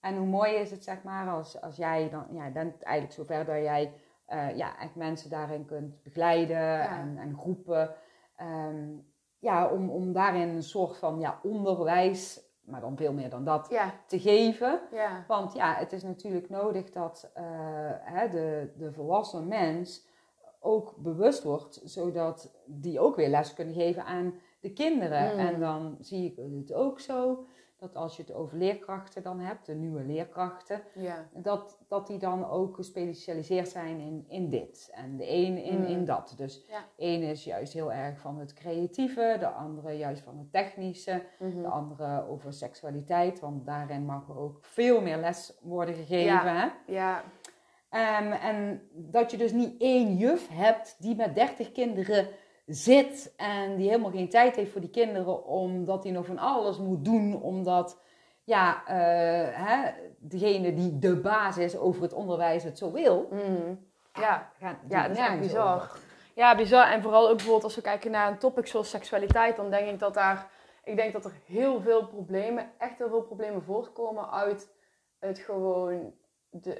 En hoe mooi is het, zeg maar, als, als jij dan, ja, bent eigenlijk zover dat jij eh, ja, echt mensen daarin kunt begeleiden en, en groepen. Ehm, ja, om, om daarin een soort van ja, onderwijs, maar dan veel meer dan dat, Ja, te geven. ja. Want ja, het is natuurlijk nodig dat eh, hè, de, de volwassen mens ook bewust wordt, zodat die ook weer les kunnen geven aan de kinderen. Mm. En dan zie ik het ook zo, dat als je het over leerkrachten dan hebt, de nieuwe leerkrachten, ja. dat, dat die dan ook gespecialiseerd zijn in, in dit en de een in, Mm. in dat. Dus Ja. één is juist heel erg van het creatieve, de andere juist van het technische, Mhm. de andere over seksualiteit, want daarin mag er ook veel meer les worden gegeven. Ja. Hè? Ja, Ehm, en dat je dus niet één juf hebt die met 30 kinderen zit en die helemaal geen tijd heeft voor die kinderen, omdat hij nog van alles moet doen, omdat ja, eh, hè, degene die de baas is over het onderwijs het zo wil. Mhm. ja. Ja, dat is echt bizar. over. Ja, bizar. En vooral ook bijvoorbeeld als we kijken naar een topic zoals seksualiteit, dan denk ik dat daar, ik denk dat er heel veel problemen, echt heel veel problemen voortkomen uit het gewoon, de,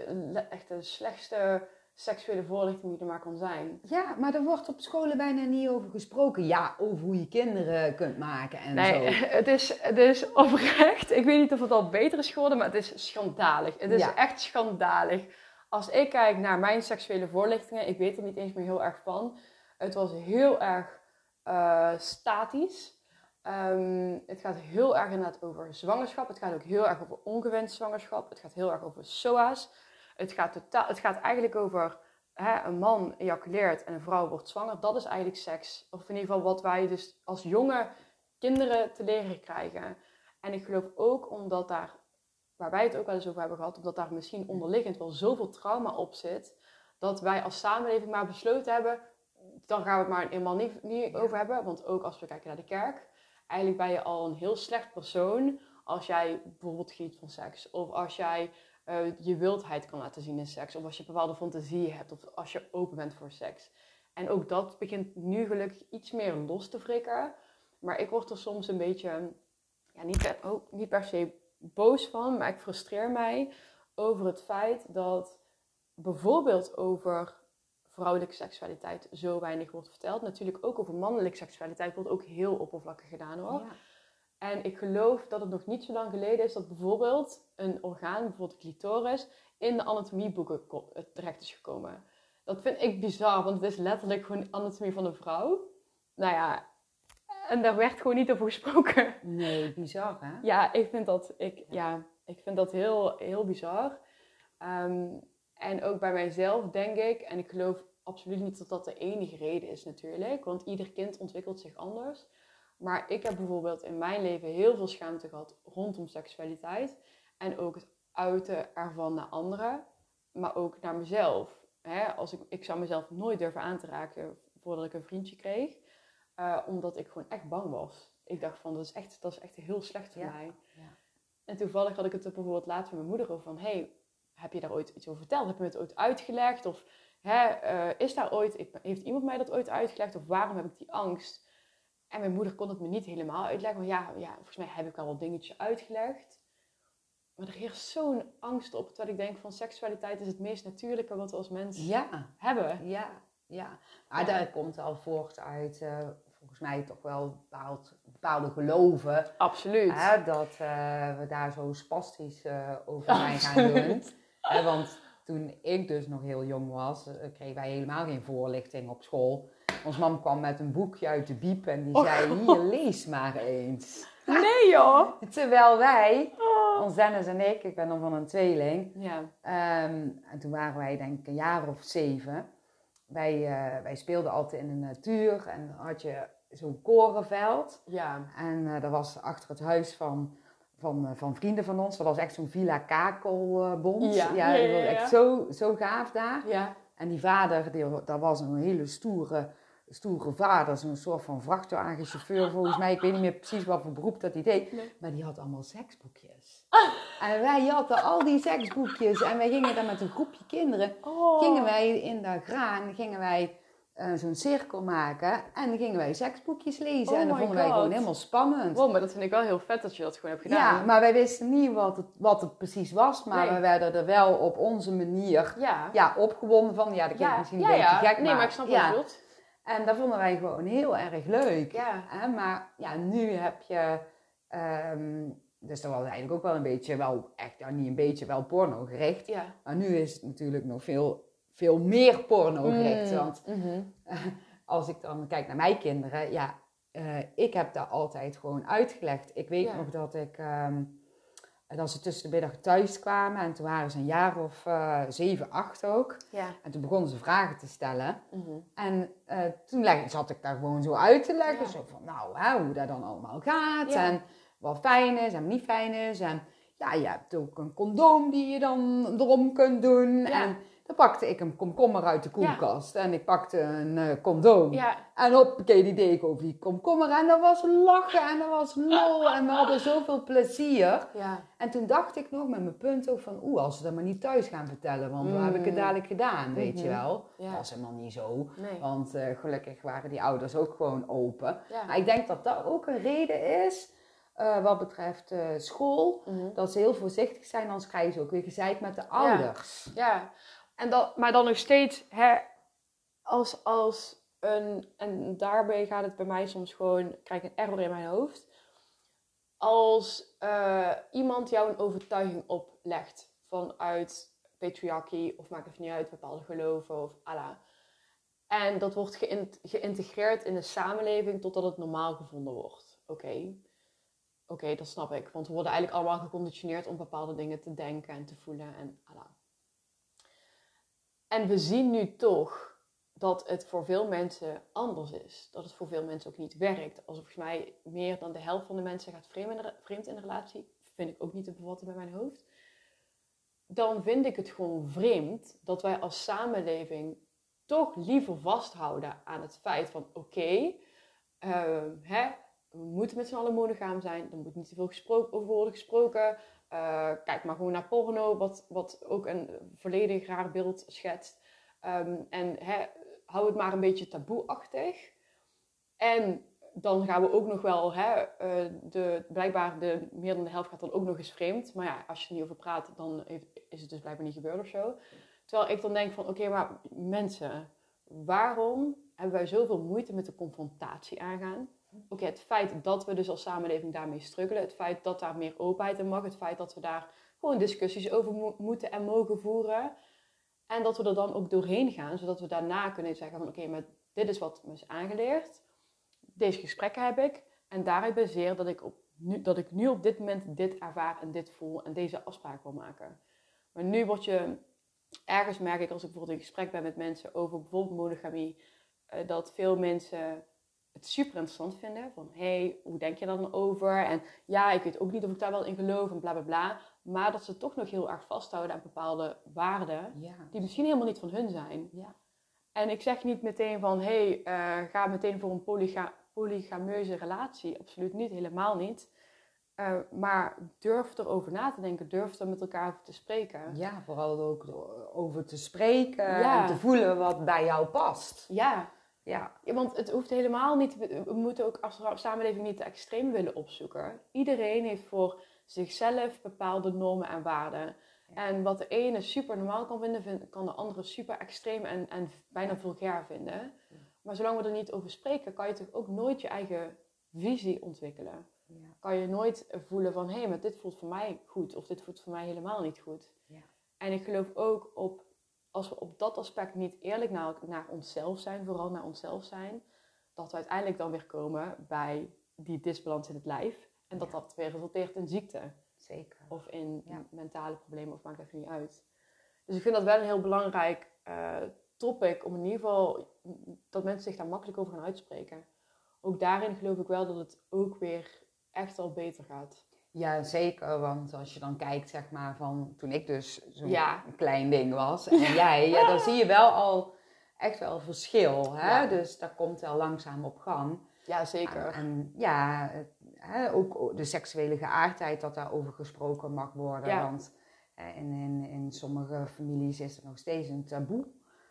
echt de slechtste seksuele voorlichting die er maar kan zijn. Ja, maar er wordt op scholen bijna niet over gesproken. Ja, over hoe je kinderen kunt maken en Nee, zo. het is, het is oprecht. Ik weet niet of het al beter is geworden, maar het is schandalig. Het is Ja. echt schandalig. Als ik kijk naar mijn seksuele voorlichtingen, ik weet er niet eens meer heel erg van. Het was heel erg eh, statisch. Ehm, het gaat heel erg inderdaad over zwangerschap. Het gaat ook heel erg over ongewenst zwangerschap. Het gaat heel erg over SOA's. Het gaat, totaal, het gaat eigenlijk over hè, een man ejaculeert en een vrouw wordt zwanger. Dat is eigenlijk seks. Of in ieder geval wat wij dus als jonge kinderen te leren krijgen. En ik geloof ook omdat daar, waar wij het ook wel eens over hebben gehad, omdat daar misschien onderliggend wel zoveel trauma op zit, dat wij als samenleving maar besloten hebben, dan gaan we het maar eenmaal niet, niet over hebben. Want ook als we kijken naar de kerk, eigenlijk ben je al een heel slecht persoon als jij bijvoorbeeld giet van seks. Of als jij eh, je wildheid kan laten zien in seks. Of als je bepaalde fantasieën hebt. Of als je open bent voor seks. En ook dat begint nu gelukkig iets meer los te wrikken. Maar ik word er soms een beetje, ja, niet, per, ook niet per se boos van, maar ik frustreer mij over het feit dat bijvoorbeeld over vrouwelijke seksualiteit zo weinig wordt verteld. Natuurlijk ook over mannelijke seksualiteit wordt ook heel oppervlakkig gedaan hoor. En ik geloof dat het nog niet zo lang geleden is dat bijvoorbeeld een orgaan, bijvoorbeeld de clitoris, in de anatomieboeken eh, terecht is gekomen. Dat vind ik bizar, want het is letterlijk gewoon anatomie van een vrouw. Nou ja, en daar werd gewoon niet over gesproken. Nee, bizar hè? Ja, ik vind dat, ik, ja, ik vind dat heel, heel bizar. Ehm, en ook bij mijzelf denk ik, en ik geloof absoluut niet dat dat de enige reden is natuurlijk, want ieder kind ontwikkelt zich anders. Maar ik heb bijvoorbeeld in mijn leven heel veel schaamte gehad rondom seksualiteit. En ook het uiten ervan naar anderen, maar ook naar mezelf. Hè, als ik, ik zou mezelf nooit durven aan te raken voordat ik een vriendje kreeg. eh, omdat ik gewoon echt bang was. Ik dacht van, dat is echt, dat is echt heel slecht voor Ja. mij. Ja. En toevallig had ik het er bijvoorbeeld laatst met mijn moeder over van... hey, heb je daar ooit iets over verteld? Heb je me het ooit uitgelegd? Of hè, eh, is daar ooit, heeft iemand mij dat ooit uitgelegd? Of waarom heb ik die angst? En mijn moeder kon het me niet helemaal uitleggen. Want ja, ja volgens mij heb ik al wat dingetjes uitgelegd. Maar er heerst zo'n angst op. Terwijl ik denk van seksualiteit is het meest natuurlijke wat we als mens Ja, hebben. ja, ja. Maar Ja. daar komt al voort uit, eh, volgens mij toch wel bepaald, bepaalde geloven. Absoluut. Hè, dat eh, we daar zo spastisch eh, over zijn gaan doen. Hè, want toen ik dus nog heel jong was, kregen wij helemaal geen voorlichting op school. Ons mam kwam met een boekje uit de biep en die Oh, zei, hier, lees maar eens. Nee joh. Terwijl wij, Oh. ons Dennis en ik, ik ben dan van een tweeling, Ja. Ehm, en toen waren wij denk ik een jaar of zeven. Wij, eh, wij speelden altijd in de natuur en dan had je zo'n korenveld. Ja. En eh, dat was achter het huis van, van, eh, van vrienden van ons. Dat was echt zo'n Villa Kakelbond. Ja. ja, Ja, dat ja, was ja. echt zo, zo gaaf daar. Ja. En die vader, die, dat was een hele stoere, stoere vader. Zo'n soort van vrachtwagenchauffeur volgens mij. Ik weet niet meer precies wat voor beroep dat hij deed. Nee. Maar die had allemaal seksboekjes. En wij hadden al die seksboekjes. En wij gingen dan met een groepje kinderen. Oh. Gingen wij in de graan, gingen wij eh, zo'n cirkel maken. En dan gingen wij seksboekjes lezen. Oh en dat vonden wij gewoon helemaal spannend. Wow, maar dat vind ik wel heel vet dat je dat gewoon hebt gedaan. Ja, maar wij wisten niet wat het, wat het precies was. Maar Nee. we werden er wel op onze manier Ja. ja, opgewonden van. Ja, dat klinkt ja, misschien ja, een beetje ja. gek, Nee, maar ik snap wat je bedoelt. En dat vonden wij gewoon heel erg leuk. Ja. Hè, Maar ja, nu heb je... ehm, dus dat was eigenlijk ook wel een beetje, wel echt, ja, niet een beetje, wel porno gericht. Ja. Maar nu is het natuurlijk nog veel, veel meer porno gericht. Mm. Want Mhm. als ik dan kijk naar mijn kinderen, ja, eh, ik heb daar altijd gewoon uitgelegd. Ik weet Ja. nog dat ik, ehm, dat ze tussen de middag thuis kwamen en toen waren ze een jaar of eh, zeven, acht ook. Ja. En toen begonnen ze vragen te stellen. Mhm. En eh, toen leg, zat ik daar gewoon zo uit te leggen. Ja. Zo van, nou, hè, hoe dat dan allemaal gaat. Ja. En wat fijn is en niet fijn is. En ja, je hebt ook een condoom die je dan erom kunt doen. Ja. En dan pakte ik een komkommer uit de koelkast. En ik pakte een eh, condoom. Ja. En hoppakee, die deed ik over die komkommer. En dat was lachen en dat was lol. En we hadden zoveel plezier. Ja. En toen dacht ik nog met mijn punt ook van... Oeh, als ze dat maar niet thuis gaan vertellen. Want hoe heb ik het Mm. dadelijk gedaan, weet je Mhm. wel. Ja. Dat was helemaal niet zo. Nee. Want eh, gelukkig waren die ouders ook gewoon open. Ja. Maar ik denk dat dat ook een reden is... eh, wat betreft school. Mhm. Dat ze heel voorzichtig zijn. Anders krijgen ze ook weer gezeik met de ouders. Ja, en dat, maar dan nog steeds, hè, als, als een, en daarbij gaat het bij mij soms gewoon, krijg ik een error in mijn hoofd. Als eh, iemand jou een overtuiging oplegt vanuit patriarchie, of maakt het niet uit, bepaalde geloven of Allah. En dat wordt geïnt- geïntegreerd in de samenleving totdat het normaal gevonden wordt. Oké, oké, dat snap ik. Want we worden eigenlijk allemaal geconditioneerd om bepaalde dingen te denken en te voelen en Allah. En we zien nu toch dat het voor veel mensen anders is. Dat het voor veel mensen ook niet werkt. Als volgens mij meer dan de helft van de mensen gaat vreemd in de relatie, vind ik ook niet te bevatten bij mijn hoofd. Dan vind ik het gewoon vreemd dat wij als samenleving toch liever vasthouden aan het feit van oké, ehm, we moeten met z'n allen monogaam zijn. Er moet niet te veel gesproken, over worden gesproken. Eh, kijk maar gewoon naar porno, wat, wat ook een volledig raar beeld schetst. Ehm, en hou het maar een beetje taboeachtig. En dan gaan we ook nog wel, hè, eh, de, blijkbaar de, meer dan de helft gaat dan ook nog eens vreemd. Maar ja, als je er niet over praat, dan is het dus blijkbaar niet gebeurd of zo. Terwijl ik dan denk van, oké, maar mensen, waarom hebben wij zoveel moeite met de confrontatie aangaan? Oké, het feit dat we dus als samenleving daarmee struggelen, het feit dat daar meer openheid in mag, het feit dat we daar gewoon discussies over mo- moeten en mogen voeren. En dat we er dan ook doorheen gaan, zodat we daarna kunnen zeggen van oké, maar dit is wat me is aangeleerd. Deze gesprekken heb ik. En daaruit baseer dat ik, op nu, dat ik nu op dit moment dit ervaar en dit voel en deze afspraak wil maken. Maar nu word je, ergens merk ik als ik bijvoorbeeld in gesprek ben met mensen over bijvoorbeeld monogamie, eh, dat veel mensen het super interessant vinden. Van, hé, hey, hoe denk je daar dan over? En ja, ik weet ook niet of ik daar wel in geloof en bla bla bla. Maar dat ze toch nog heel erg vasthouden aan bepaalde waarden Ja. die misschien helemaal niet van hun zijn. Ja. En ik zeg niet meteen van, hé, hey, eh, ga meteen voor een polyga polygameuze relatie. Absoluut niet, helemaal niet. Eh, maar durf erover na te denken, durf er met elkaar over te spreken. Ja, vooral ook over te spreken Ja. en te voelen wat bij jou past. Ja, Ja, Ja, want het hoeft helemaal niet, we moeten ook als samenleving niet te extreem willen opzoeken. Iedereen heeft voor zichzelf bepaalde normen en waarden. En wat de ene super normaal kan vinden, vind- kan de andere super extreem en, en bijna vulgair vinden. Maar zolang we er niet over spreken, kan je toch ook nooit je eigen visie ontwikkelen. ja, Kan je nooit voelen van, hé, maar dit voelt voor mij goed of dit voelt voor mij helemaal niet goed. Ja. En ik geloof ook op, als we op dat aspect niet eerlijk naar, naar onszelf zijn, vooral naar onszelf zijn, dat we uiteindelijk dan weer komen bij die disbalans in het lijf. En dat Ja. dat weer resulteert in ziekte zeker. of in Ja. mentale problemen, of maakt even niet uit. Dus ik vind dat wel een heel belangrijk eh, topic om in ieder geval dat mensen zich daar makkelijk over gaan uitspreken. Ook daarin geloof ik wel dat het ook weer echt al beter gaat. Ja, zeker. Want als je dan kijkt, zeg maar, van toen ik dus zo'n Ja. klein ding was en jij, ja, dan zie je wel al echt wel verschil. Hè? Ja. Dus dat komt wel langzaam op gang. Ja, zeker. En, en ja, het- hè, ook de seksuele geaardheid, dat daarover gesproken mag worden. Ja. Want eh, in, in, in sommige families is het nog steeds een taboe.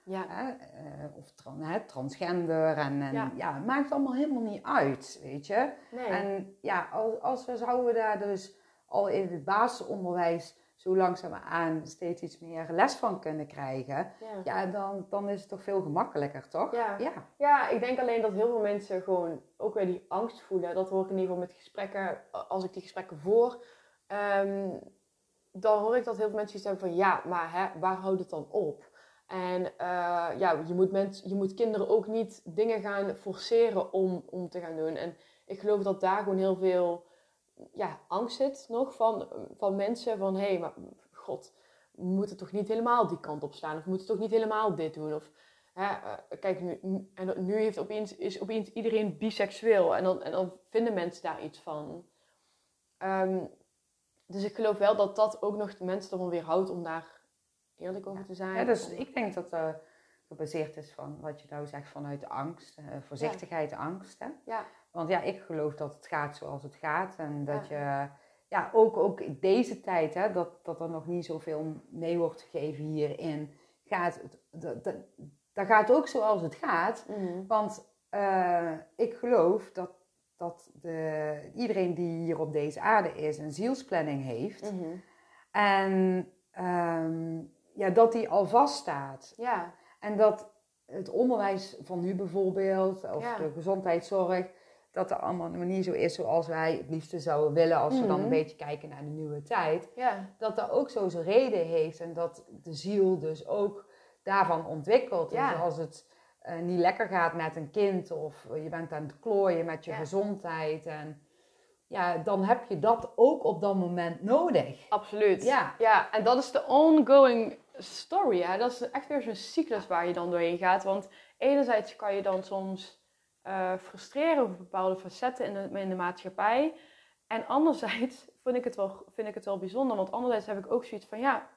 Ja, Hè? eh, of tran- hè, transgender. En, en Ja. ja. het maakt allemaal helemaal niet uit, weet je. nee. En ja, als, als we zouden daar dus al in het basisonderwijs zo langzaamaan steeds iets meer les van kunnen krijgen, ja. ja, dan, dan is het toch veel gemakkelijker, toch? Ja. ja. Ja, ik denk alleen dat heel veel mensen gewoon ook weer die angst voelen. Dat hoor ik in ieder geval met gesprekken, als ik die gesprekken voer. ehm, dan hoor ik dat heel veel mensen iets hebben van ja, maar hè, waar houdt het dan op? En eh, ja, je moet, je moet kinderen ook niet dingen gaan forceren om, om te gaan doen. En ik geloof dat daar gewoon heel veel ja, angst zit nog van, van mensen. Van hé, hey, maar god, we moeten toch niet helemaal die kant op slaan? Of we moeten toch niet helemaal dit doen? Of Hè, eh, kijk, nu, en nu heeft opeens, is opeens iedereen biseksueel. En dan, en dan vinden mensen daar iets van. Ehm, dus ik geloof wel dat dat ook nog mensen ervan weerhoudt om daar eerlijk over te zijn. Ja, dus ik denk dat dat gebaseerd is van wat je nou zegt vanuit angst, eh, voorzichtigheid, angst. Hè? Ja, Want ja, ik geloof dat het gaat zoals het gaat. En dat je, ja, ook, ook in deze tijd, hè, dat, dat er nog niet zoveel mee wordt gegeven hierin, gaat het, dat, dat, dat gaat ook zoals het gaat. mhm. Want eh, ik geloof dat, dat de, iedereen die hier op deze aarde is, een zielsplanning heeft. Mhm. En ehm, ja, dat die al vaststaat. ja, En dat het onderwijs van nu bijvoorbeeld, of Ja. de gezondheidszorg, dat er allemaal nog niet zo is zoals wij het liefste zouden willen als we dan Mhm. een beetje kijken naar de nieuwe tijd. ja, Dat dat ook zo zijn reden heeft en dat de ziel dus ook daarvan ontwikkelt. Ja. Dus als het eh, niet lekker gaat met een kind of je bent aan het klooien met je Ja. gezondheid en ja, dan heb je dat ook op dat moment nodig. absoluut. Ja. ja, en dat is de ongoing story. Hè? Dat is echt weer zo'n cyclus waar je dan doorheen gaat. Want enerzijds kan je dan soms eh, frustreren over bepaalde facetten in de, in de maatschappij. En anderzijds vind ik, het wel, vind ik het wel bijzonder. Want anderzijds heb ik ook zoiets van, ja,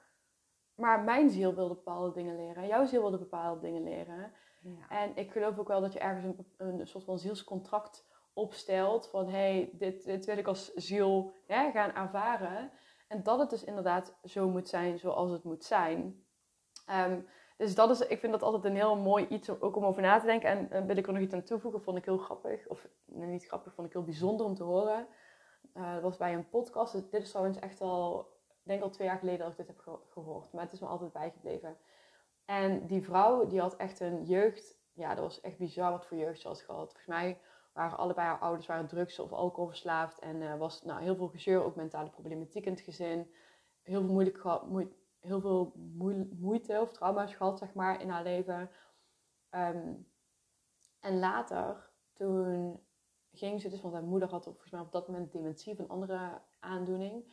maar mijn ziel wilde bepaalde dingen leren. Jouw ziel wilde bepaalde dingen leren. Ja. En ik geloof ook wel dat je ergens een, een soort van zielscontract opstelt. Van hé, hey, dit, dit wil ik als ziel hè, gaan ervaren. En dat het dus inderdaad zo moet zijn zoals het moet zijn. Ehm, dus dat is, ik vind dat altijd een heel mooi iets om, ook om over na te denken. En, en wil ik er nog iets aan toevoegen, vond ik heel grappig. Of nee, niet grappig, vond ik heel bijzonder om te horen. Eh, dat was bij een podcast. Dit dit is trouwens echt al, ik denk al twee jaar geleden dat ik dit heb ge- gehoord. Maar het is me altijd bijgebleven. En die vrouw, die had echt een jeugd... Ja, dat was echt bizar wat voor jeugd ze had gehad. Volgens mij waren allebei haar ouders waren drugs- of alcoholverslaafd. En er was nou, heel veel gezeur, ook mentale problematiek in het gezin. Heel veel, moeilijk moe- heel veel moe- moeite of trauma's gehad, zeg maar, in haar leven. Ehm, en later, toen ging ze dus, want haar moeder had volgens mij op dat moment dementie of een andere aandoening.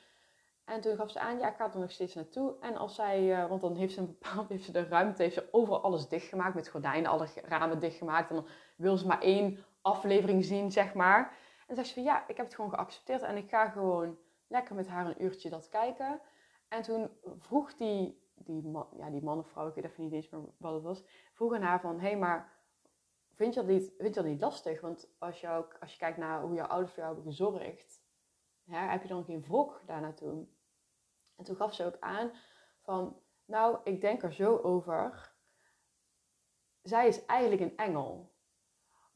En toen gaf ze aan, ja, ik ga er nog steeds naartoe. En als zij, eh, want dan heeft ze een bepaald, heeft ze de ruimte, heeft ze overal alles dichtgemaakt, met gordijnen, alle ramen dichtgemaakt. En dan wil ze maar één aflevering zien, zeg maar. En dan ze van, ja, ik heb het gewoon geaccepteerd en ik ga gewoon lekker met haar een uurtje dat kijken. En toen vroeg die, die, man, ja, die man of vrouw, ik weet even niet eens meer wat het was, vroeg aan haar van, hé, hey, maar vind je, dat niet, vind je dat niet lastig? Want als je, ook, als je kijkt naar hoe jouw ouders voor jou hebben gezorgd, ja, heb je dan geen wrok daar naartoe? En toen gaf ze ook aan van, nou, ik denk er zo over. Zij is eigenlijk een engel.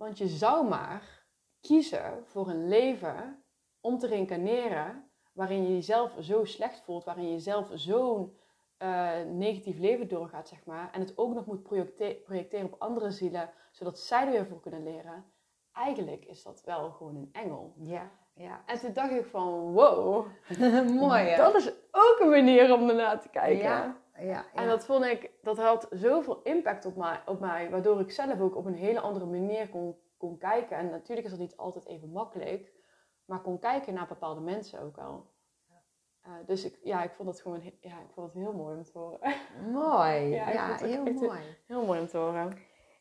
Want je zou maar kiezen voor een leven om te reïncarneren waarin je jezelf zo slecht voelt, waarin je jezelf zo'n uh, negatief leven doorgaat, zeg maar. En het ook nog moet projecteren op andere zielen, zodat zij er weer voor kunnen leren. Eigenlijk is dat wel gewoon een engel. Ja, ja. En toen dacht ik van, wow. Mooi, hè? Dat is ook een manier om ernaar te kijken. Ja, ja, ja. En dat vond ik, dat had zoveel impact op mij, op mij, waardoor ik zelf ook op een hele andere manier kon, kon kijken. En natuurlijk is dat niet altijd even makkelijk, maar kon kijken naar bepaalde mensen ook al. Uh, dus ik, ja, ik vond het gewoon ja, ik vond het heel mooi om te horen. Mooi, ja, ja heel mooi. Heel mooi om te horen.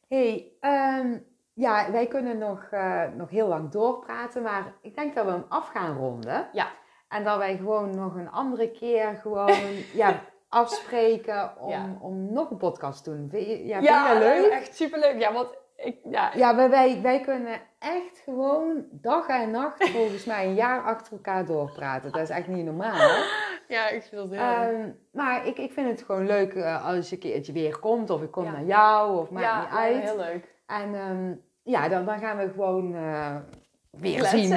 hey, um, ja, wij kunnen nog, uh, nog heel lang doorpraten, maar ik denk dat we hem af gaan ronden. Ja. En dat wij gewoon nog een andere keer gewoon ja, afspreken om, ja. om nog een podcast te doen. Vind je, ja, vind ja, je dat leuk? echt superleuk. Ja, want ik, ja. ja, wij, wij kunnen echt gewoon dag en nacht volgens mij een jaar achter elkaar doorpraten. Dat is echt niet normaal. Ja, ik vind dat heel leuk. Um, maar ik, ik vind het gewoon leuk uh, als je een keertje weer komt of ik kom naar jou of maakt niet uit. Ja, heel leuk. En um, ja, dan, dan gaan we gewoon uh, weer zien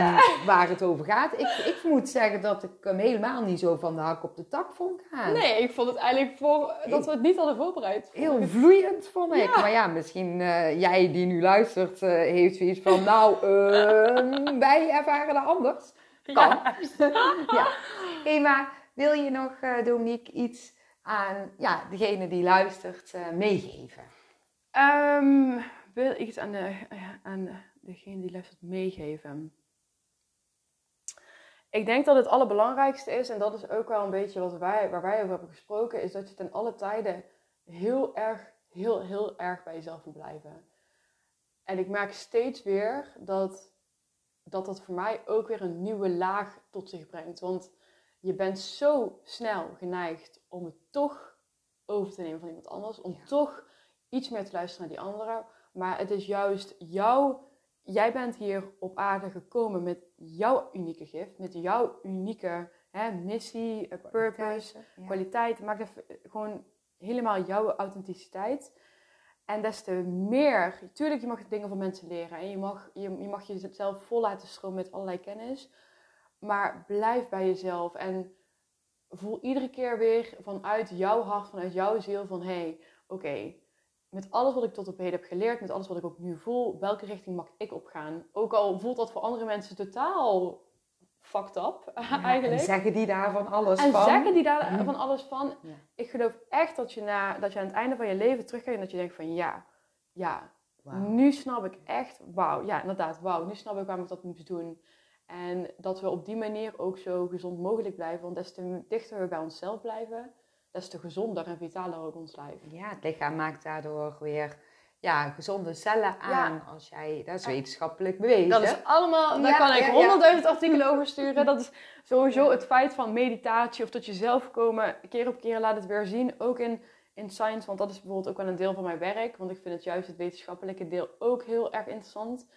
waar het over gaat. Ik, ik moet zeggen dat ik hem helemaal niet zo van de hak op de tak vond gaan. Nee, ik vond het eigenlijk voor, dat we het niet hadden voorbereid. Heel vloeiend vond ik. Maar ja, misschien uh, jij die nu luistert uh, heeft zoiets van... Nou, uh, wij ervaren dat anders. Kan. Ja. ja. Hey, maar wil je nog, Dominique, iets aan ja, degene die luistert meegeven? Um, wil ik iets aan, de, aan degene die luistert meegeven? Ik denk dat het allerbelangrijkste is, en dat is ook wel een beetje wat wij, waar wij over hebben gesproken, is dat je ten alle tijden heel erg, heel, heel erg bij jezelf moet blijven. En ik merk steeds weer dat dat, dat voor mij ook weer een nieuwe laag tot zich brengt. Want je bent zo snel geneigd om het toch over te nemen van iemand anders, om toch iets meer te luisteren naar die anderen. Maar het is juist jouw jij bent hier op aarde gekomen met jouw unieke gift, met jouw unieke hè, missie, eh, purpose, ja. kwaliteit. Maak even gewoon helemaal jouw authenticiteit. En des te meer, tuurlijk, je mag dingen van mensen leren en je mag, je, je mag jezelf vol laten stromen met allerlei kennis. Maar blijf bij jezelf en voel iedere keer weer vanuit jouw hart, vanuit jouw ziel van hé, hey, oké, met alles wat ik tot op heden heb geleerd, met alles wat ik ook nu voel, welke richting mag ik opgaan? Ook al voelt dat voor andere mensen totaal fucked up, eigenlijk. En zeggen die daar van alles en van? En zeggen die daar van alles van. Ik geloof echt dat je, na, dat je aan het einde van je leven terugkijkt en dat je denkt van ja, ja, nu snap ik echt, wauw, ja inderdaad, wauw, nu snap ik waarom ik dat moet doen. En dat we op die manier ook zo gezond mogelijk blijven, want des te dichter we bij onszelf blijven, des te gezonder en vitaler ook ons lijf. Ja, het lichaam maakt daardoor weer ja, gezonde cellen aan. Als jij, dat is wetenschappelijk bewezen. Dat is allemaal, daar kan ik honderdduizend artikelen over sturen. Dat is sowieso het feit van meditatie of tot jezelf komen. Keer op keer laat het weer zien. Ook in, in science, want dat is bijvoorbeeld ook wel een deel van mijn werk. Want ik vind het juist het wetenschappelijke deel ook heel erg interessant.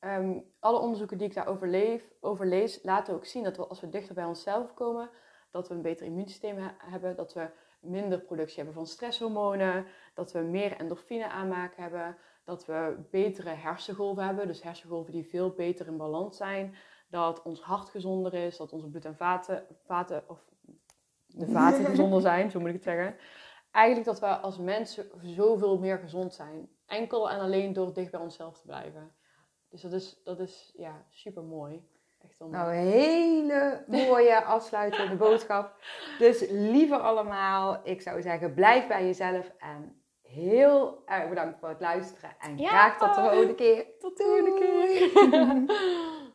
Um, alle onderzoeken die ik daarover leef, over lees, laten ook zien dat we, als we dichter bij onszelf komen, dat we een beter immuunsysteem hebben, dat we minder productie hebben van stresshormonen, dat we meer endorfine aanmaken hebben, dat we betere hersengolven hebben, dus hersengolven die veel beter in balans zijn, dat ons hart gezonder is, dat onze bloed- en vaten, vaten of de vaten gezonder zijn, zo moet ik het zeggen. Eigenlijk dat we als mensen zoveel meer gezond zijn. Enkel en alleen door dicht bij onszelf te blijven. Dus dat is, dat is ja, super mooi. Echt Nou, een hele mooie afsluitende boodschap. Dus liever allemaal, ik zou zeggen, blijf bij jezelf en heel erg bedankt voor het luisteren. En graag tot de volgende keer. Tot de volgende keer.